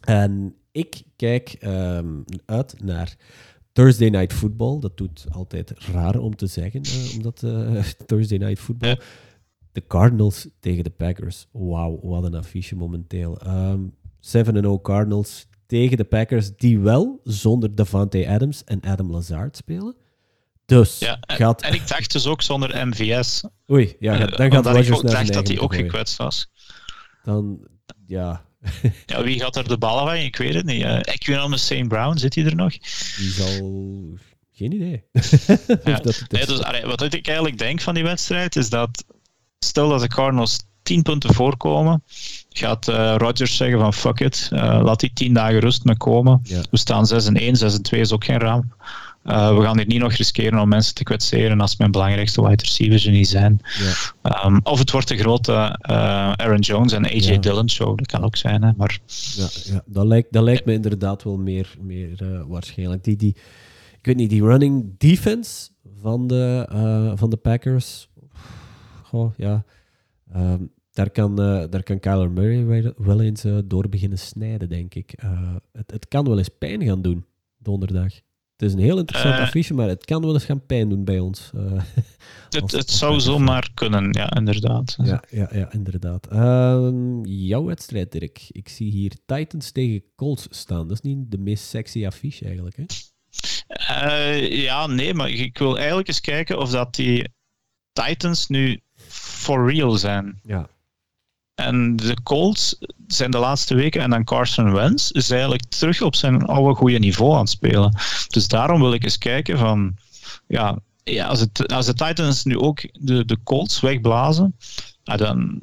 En ik kijk um, uit naar Thursday Night Football. Dat doet altijd raar om te zeggen, uh, omdat uh, [LAUGHS] Thursday Night Football. Ja. De Cardinals tegen de Packers. Wauw, wat een affiche momenteel. Um, ehm, 7-0 Cardinals tegen de Packers, die wel zonder Davante Adams en Adam Lazard spelen. Dus ja, en, gaat... en ik dacht dus ook zonder MVS. Oei, ja, dan gaat Rodgers ik dacht dat hij ook gekwetst was. dan ja. ja, wie gaat er de ballen van? Ik weet het niet. Uh, Equinome St. Brown, zit hij er nog? Die zal... Geen idee. ja. [LAUGHS] dat, nee, dus, wat ik eigenlijk denk van die wedstrijd, is dat stel dat de Cardinals 10 punten voorkomen, gaat uh, Rodgers zeggen van fuck it, uh, laat die 10 dagen rust me komen. We staan 6 en 1, 6 en 2 is ook geen ramp. Uh, we gaan dit niet nog riskeren om mensen te kwetseren als mijn belangrijkste wide receivers er niet zijn. Ja. Um, of het wordt de grote uh, Aaron Jones en AJ ja. Dillon show, dat kan ook zijn. Hè, maar... ja, ja, dat, lijkt, dat lijkt me inderdaad wel meer, meer uh, waarschijnlijk. Die, die, ik weet niet, die running defense van de, van de Packers. Goh, ja. Um, daar kan, daar kan Kyler Murray wel eens door beginnen snijden, denk ik. het, het kan wel eens pijn gaan doen, donderdag. Het is een heel interessant affiche, maar het kan wel eens gaan pijn doen bij ons. [LAUGHS] Het, het zou zomaar kunnen, ja, inderdaad. Ja, ja, ja inderdaad. Uh, jouw wedstrijd, Dirk. Ik zie hier Titans tegen Colts staan. Dat is niet de meest sexy affiche eigenlijk, hè? Ja, nee, maar ik wil eigenlijk eens kijken of dat die Titans nu for real zijn. Ja. En de Colts zijn de laatste weken, en dan Carson Wentz, is eigenlijk terug op zijn oude goede niveau aan het spelen. Dus daarom wil ik eens kijken van, ja, ja als, het, als de Titans nu ook de, de Colts wegblazen, dan,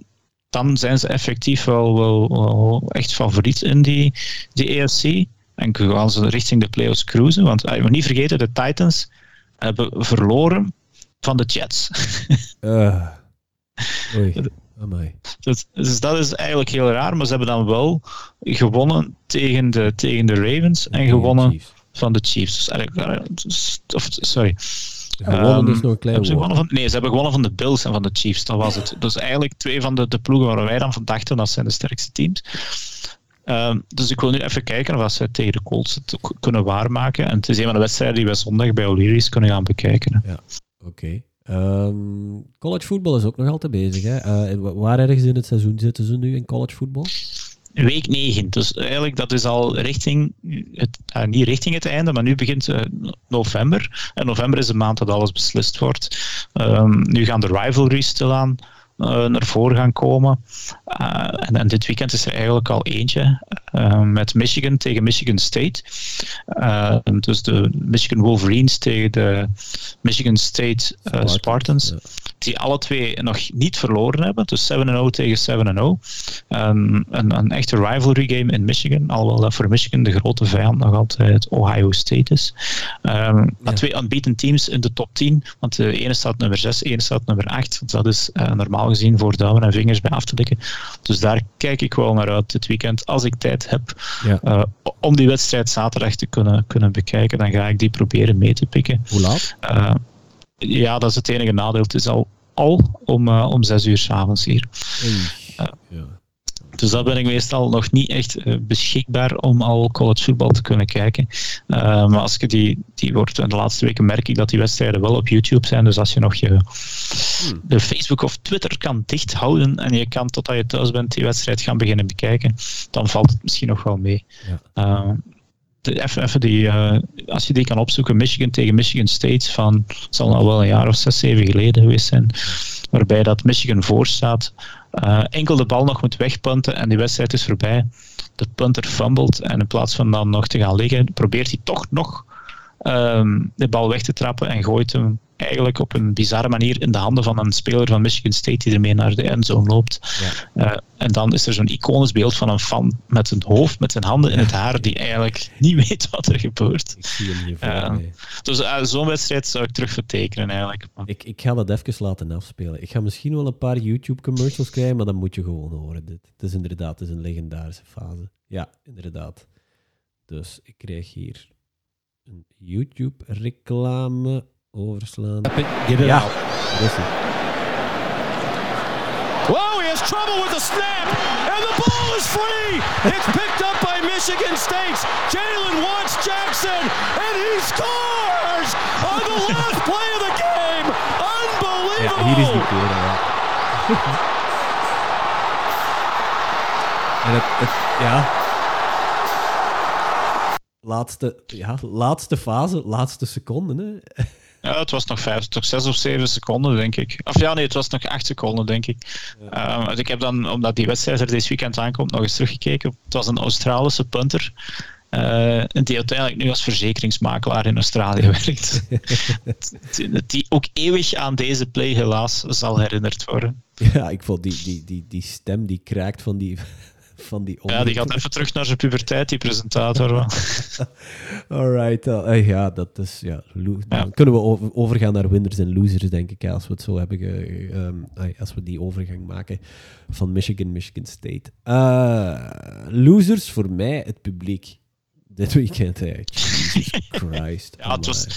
dan zijn ze effectief wel, wel, wel echt favoriet in die, die AFC. En gaan ze richting de playoffs cruisen. Want je moet niet vergeten, de Titans hebben verloren van de Jets. uh, [LAUGHS] oei. Dus, dus, dat is eigenlijk heel raar, maar ze hebben dan wel gewonnen tegen de, tegen de Ravens en gewonnen van de Chiefs. Dus of, sorry. Gewonnen um, is nog een klein ze van, Nee, ze hebben gewonnen van de Bills en van de Chiefs. Dat was het. Dus eigenlijk twee van de, de ploegen waar wij dan van dachten, dat zijn de sterkste teams. Um, dus ik wil nu even kijken of ze tegen de Colts het kunnen waarmaken. En het is een van de wedstrijden die we zondag bij O'Leary's kunnen gaan bekijken. Ja, oké. Um, college voetbal is ook nog altijd bezig. Hè? Uh, waar ergens in het seizoen zitten ze nu in college voetbal? Week 9. Dus eigenlijk dat is al richting, het, uh, niet richting het einde, maar nu begint uh, november. En november is de maand dat alles beslist wordt. Um, nu gaan de rivalries stilaan uh, naar voren gaan komen. Uh, en, en, dit weekend is er eigenlijk al eentje uh, met Michigan tegen Michigan State. dus de Michigan Wolverines tegen de Michigan State Spartans. Die alle twee nog niet verloren hebben. Dus 7-0 tegen 7-0. Um, een, een echte rivalry game in Michigan. Alhoewel dat voor Michigan de grote vijand nog altijd Ohio State is. Um, ja. Twee unbeaten teams in de top 10. Want de ene staat nummer 6, de ene staat nummer 8. Want dat is uh, normaal gezien voor duimen en vingers bij af te dekken. Dus daar kijk ik wel naar uit dit weekend. Als ik tijd heb ja. uh, om die wedstrijd zaterdag te kunnen, kunnen bekijken, dan ga ik die proberen mee te pikken. Hoe laat? Uh, ja, dat is het enige nadeel. Het is al, al om, uh, om zes uur s'avonds hier. Ja. Dus dat ben ik meestal nog niet echt uh, beschikbaar om al college voetbal te kunnen kijken. maar als je die, die wordt, in de laatste weken merk ik dat die wedstrijden wel op YouTube zijn. Dus als je nog je hmm. de Facebook of Twitter kan dicht houden en je kan totdat je thuis bent die wedstrijd gaan beginnen bekijken, dan valt het misschien nog wel mee. Ja even, even die, uh, als je die kan opzoeken, Michigan tegen Michigan State van, het zal nou wel een jaar of zes, zeven geleden geweest zijn, waarbij dat Michigan voor staat, uh, enkel de bal nog moet wegpunten en die wedstrijd is voorbij. De punter fumbled en in plaats van dan nog te gaan liggen, probeert hij toch nog um, de bal weg te trappen en gooit hem eigenlijk op een bizarre manier in de handen van een speler van Michigan State die ermee naar de endzone loopt. Ja. Uh, en dan is er zo'n iconisch beeld van een fan met zijn hoofd, met zijn handen in het haar, die eigenlijk [LAUGHS] niet weet wat er gebeurt. Ik zie hem niet voor uh, Dus uh, zo'n wedstrijd zou ik terug vertekenen eigenlijk. Ik, ik ga dat even laten afspelen. Ik ga misschien wel een paar YouTube-commercials krijgen, maar dan moet je gewoon horen. Dit. Het is inderdaad het is een legendarische fase. Ja, inderdaad. Dus ik krijg hier een YouTube-reclame Oh, overslaan. Get it ja. out. Listen. Whoa, he has trouble with the snap, and the ball is free. It's picked up by Michigan State. Jalen Watts Jackson, and he scores on the last play of the game. Unbelievable. Ja, hier is die keer, ja. en het, het, ja, laatste, ja, laatste fase, laatste seconden. Hè. Ja, het was nog, vijf, toch zes of zeven seconden, denk ik. Of ja, nee, het was nog acht seconden, denk ik. Ja. Uh, ik heb dan, omdat die wedstrijd er deze weekend aankomt, nog eens teruggekeken. Het was een Australische punter. Uh, die uiteindelijk nu als verzekeringsmakelaar in Australië [LAUGHS] werkt. die ook eeuwig aan deze play helaas zal herinnerd worden. Ja, ik vond die, die, die, die stem die kraakt van die, van die Ja, die gaat even terug naar zijn puberteit, die presentator. [LAUGHS] Alright, uh, ja, dat is... Ja, Dan kunnen we overgaan naar winners en losers, denk ik, als we het zo hebben... Ge, um, als we die overgang maken van Michigan, Michigan State. Uh, losers voor mij, het publiek. Dit weekend, hè. Jesus [LAUGHS] Christ. ja, het was...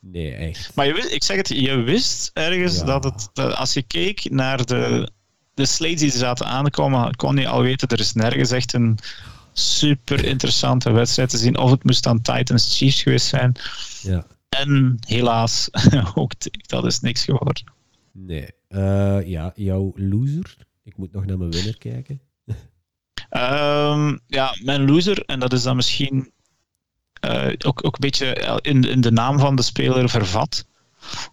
Nee, echt. Maar je wist, ik zeg het, je wist ergens dat het... Dat als je keek naar de de slates die zaten aankomen, kon je al weten, er is nergens echt een super interessante wedstrijd te zien. Of het moest dan Titans Chiefs geweest zijn. Ja. En helaas, [LAUGHS] ook dat is niks geworden. Nee. Uh, ja, jouw loser? Ik moet nog naar mijn winnaar kijken. um, ja, mijn loser, en dat is dan misschien uh, ook, ook een beetje in, in de naam van de speler vervat,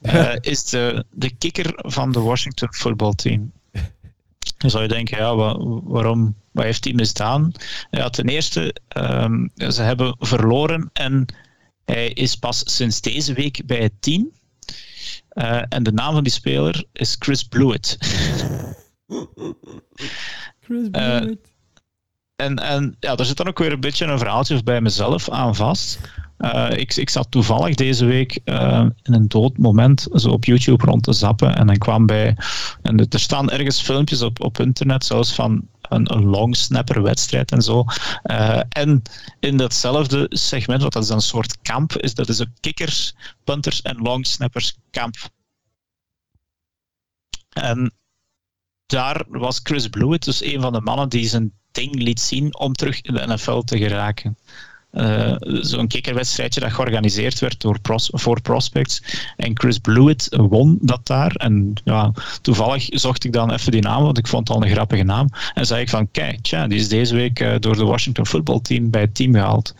uh, [LAUGHS] is de, de kikker van de Washington footballteam. Dan zou je denken, ja, waarom, wat heeft hij misdaan? Ja, ten eerste, um, ze hebben verloren en hij is pas sinds deze week bij het team. Uh, en de naam van die speler is Chris Blewett. [LAUGHS] Chris eh, Blewett. Uh, en, en ja, er zit dan ook weer een beetje een verhaaltje bij mezelf aan vast. Uh, ik, ik zat toevallig deze week uh, in een dood moment zo op YouTube rond te zappen en dan kwam bij... En er staan ergens filmpjes op, op internet, zelfs van een, een long snapper wedstrijd en zo. Uh, en in datzelfde segment, wat dat is een soort kamp, is dat is een kickers, punters en long snappers kamp. En daar was Chris Blewett dus een van de mannen die zijn ding liet zien om terug in de NFL te geraken. Uh, zo'n kikkerwedstrijdje dat georganiseerd werd door pros voor prospects. En Chris Blewett won dat daar. En ja, toevallig zocht ik dan even die naam, want ik vond het al een grappige naam. En zei ik van, kijk, tja, die is deze week uh, door de Washington Football Team bij het team gehaald.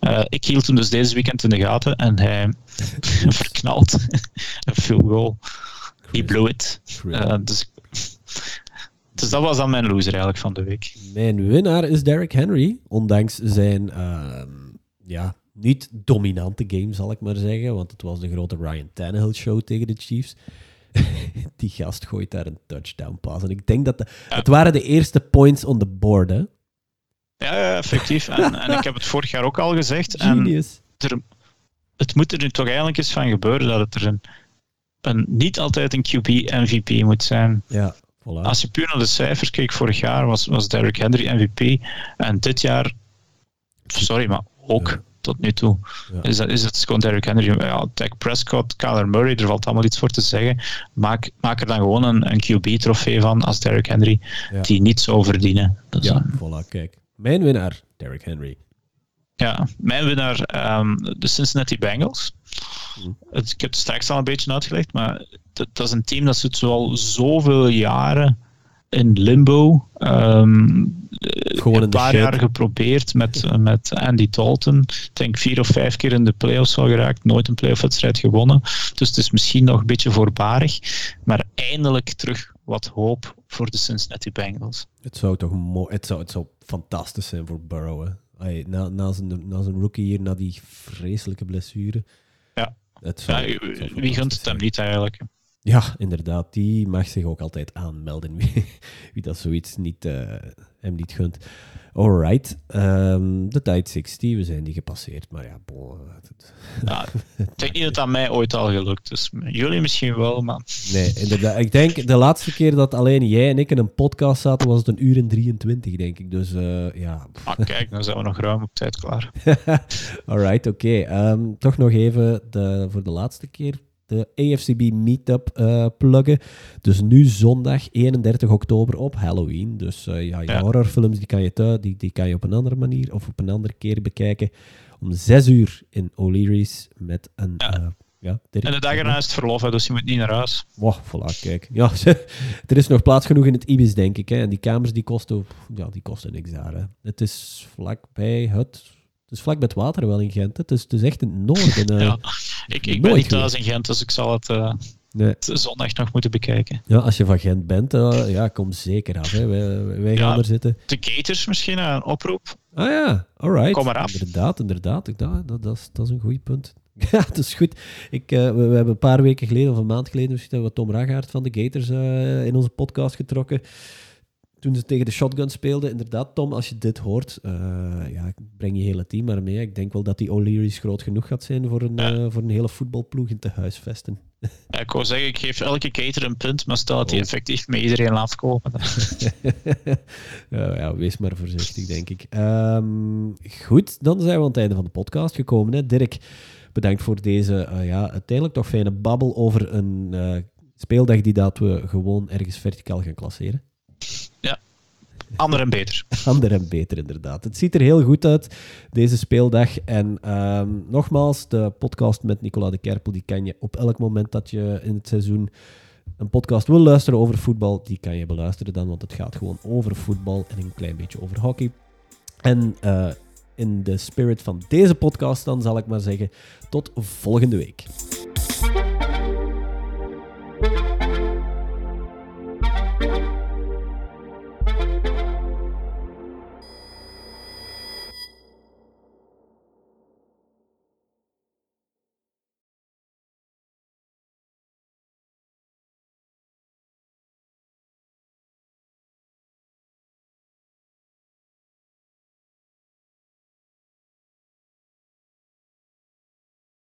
Uh, ik hield hem dus deze weekend in de gaten en hij [LAUGHS] verknalt [LAUGHS] een field goal. He blew it. dus dus dat was dan mijn loser eigenlijk van de week. Mijn winnaar is Derrick Henry, ondanks zijn uh, ja, niet dominante game, zal ik maar zeggen, want het was de grote Ryan Tannehill show tegen de Chiefs. [LAUGHS] Die gast gooit daar een touchdown pass. En ik denk dat de, het waren de eerste points on the board, hè? Ja, effectief. En, [LAUGHS] en, ik heb het vorig jaar ook al gezegd. Genius. En er, het moet er nu toch eigenlijk eens van gebeuren dat het er een, een niet altijd een QB-MVP moet zijn. Ja, als je puur naar de cijfers kijkt, vorig jaar was, was Derrick Henry MVP. En dit jaar, sorry, maar ook tot nu toe, is, dat, is het gewoon Derrick Henry. Ja, Dak Prescott, Kyler Murray, er valt allemaal iets voor te zeggen. Maak, maak er dan gewoon een, een QB-trofee van als Derrick Henry, die niet zou verdienen. Ja, voilà, kijk. Mijn winnaar, Derrick Henry. Ja, mijn winnaar, um, de Cincinnati Bengals. Hm. Het, ik heb het straks al een beetje uitgelegd, maar dat, dat is een team dat zit al zoveel jaren in limbo. Um, Gewoon een paar jaar geprobeerd met, met Andy Dalton. Ik denk vier of vijf keer in de playoffs al geraakt. Nooit een playoff-wedstrijd gewonnen. Dus het is misschien nog een beetje voorbarig. Maar eindelijk terug wat hoop voor de Cincinnati Bengals. Het zou toch mooi, het zou, het zou fantastisch zijn voor Burrow. Hè? Na, na, zijn, na zijn rookie hier, na die vreselijke blessure. Ja. Het zou, wie gunt het hem niet eigenlijk? Ja, inderdaad. Die mag zich ook altijd aanmelden. [LAUGHS] Wie, wie dat zoiets niet, uh, hem niet gunt. Alright. Um, de tijd 60, we zijn die gepasseerd. Maar ja, bon, ja, ik denk niet dat dat mij ooit al gelukt is. Jullie misschien wel, maar... Nee, inderdaad. Ik denk de laatste keer dat alleen jij en ik in een podcast zaten, was het een uur en 23, denk ik. Dus uh, ja. Ah, kijk, dan zijn we nog ruim op tijd klaar. [LAUGHS] Alright, oké. Okay. Um, toch nog even de, voor de laatste keer de AFCB Meetup uh, pluggen. Dus nu zondag 31 oktober op Halloween. Dus uh, ja, je ja. horrorfilms die kan je, thuis, die, die kan je op een andere manier of op een andere keer bekijken. Om 6 uur in O'Leary's met een... Ja. Uh, ja, en de dag erna is het verlof, dus je moet niet naar huis. Wow, voilà, kijk. Ja, [LAUGHS] er is nog plaats genoeg in het Ibis, denk ik. Hè. En die kamers die kosten, ja, die kosten niks daar. Hè. Het is vlakbij het Het is vlak bij het water wel in Gent. Het is, het is echt in het noorden. [LAUGHS] ja, ik, ik ben niet thuis in Gent, dus ik zal het nee. zondag nog moeten bekijken. Ja, als je van Gent bent, uh, ja, kom zeker af. Hè. Wij, wij gaan er zitten. De Gators misschien, een oproep. Ah ja, alright. Kom maar af. Inderdaad, inderdaad. Dat, dat, dat, is, dat is een goed punt. [LAUGHS] Ja, dat is goed. Ik, uh, we, we, hebben een paar weken geleden, of een maand geleden, misschien hebben we Tom Ragaert van de Gators uh, in onze podcast getrokken toen ze tegen de shotgun speelden, inderdaad, Tom, als je dit hoort, uh, ja, breng je hele team maar mee. Ik denk wel dat die O'Leary's groot genoeg gaat zijn voor een, ja. uh, voor een hele voetbalploeg in te huisvesten. [LAUGHS] Ja, ik wou zeggen, ik geef elke keter een punt, maar stel dat hij oh. effectief met iedereen laat komen. [LAUGHS] ja, ja, wees maar voorzichtig, denk ik. Um, goed, dan zijn we aan het einde van de podcast gekomen. Hè. Dirk, bedankt voor deze uh, ja, uiteindelijk toch fijne babbel over een speeldag die dat we gewoon ergens verticaal gaan klasseren. Ander en beter. [LAUGHS] ander en beter, inderdaad. Het ziet er heel goed uit, deze speeldag. En um, nogmaals, de podcast met Nicola de Kerpel, die kan je op elk moment dat je in het seizoen een podcast wil luisteren over voetbal, die kan je beluisteren dan, want het gaat gewoon over voetbal en een klein beetje over hockey. En uh, in de spirit van deze podcast dan zal ik maar zeggen, tot volgende week.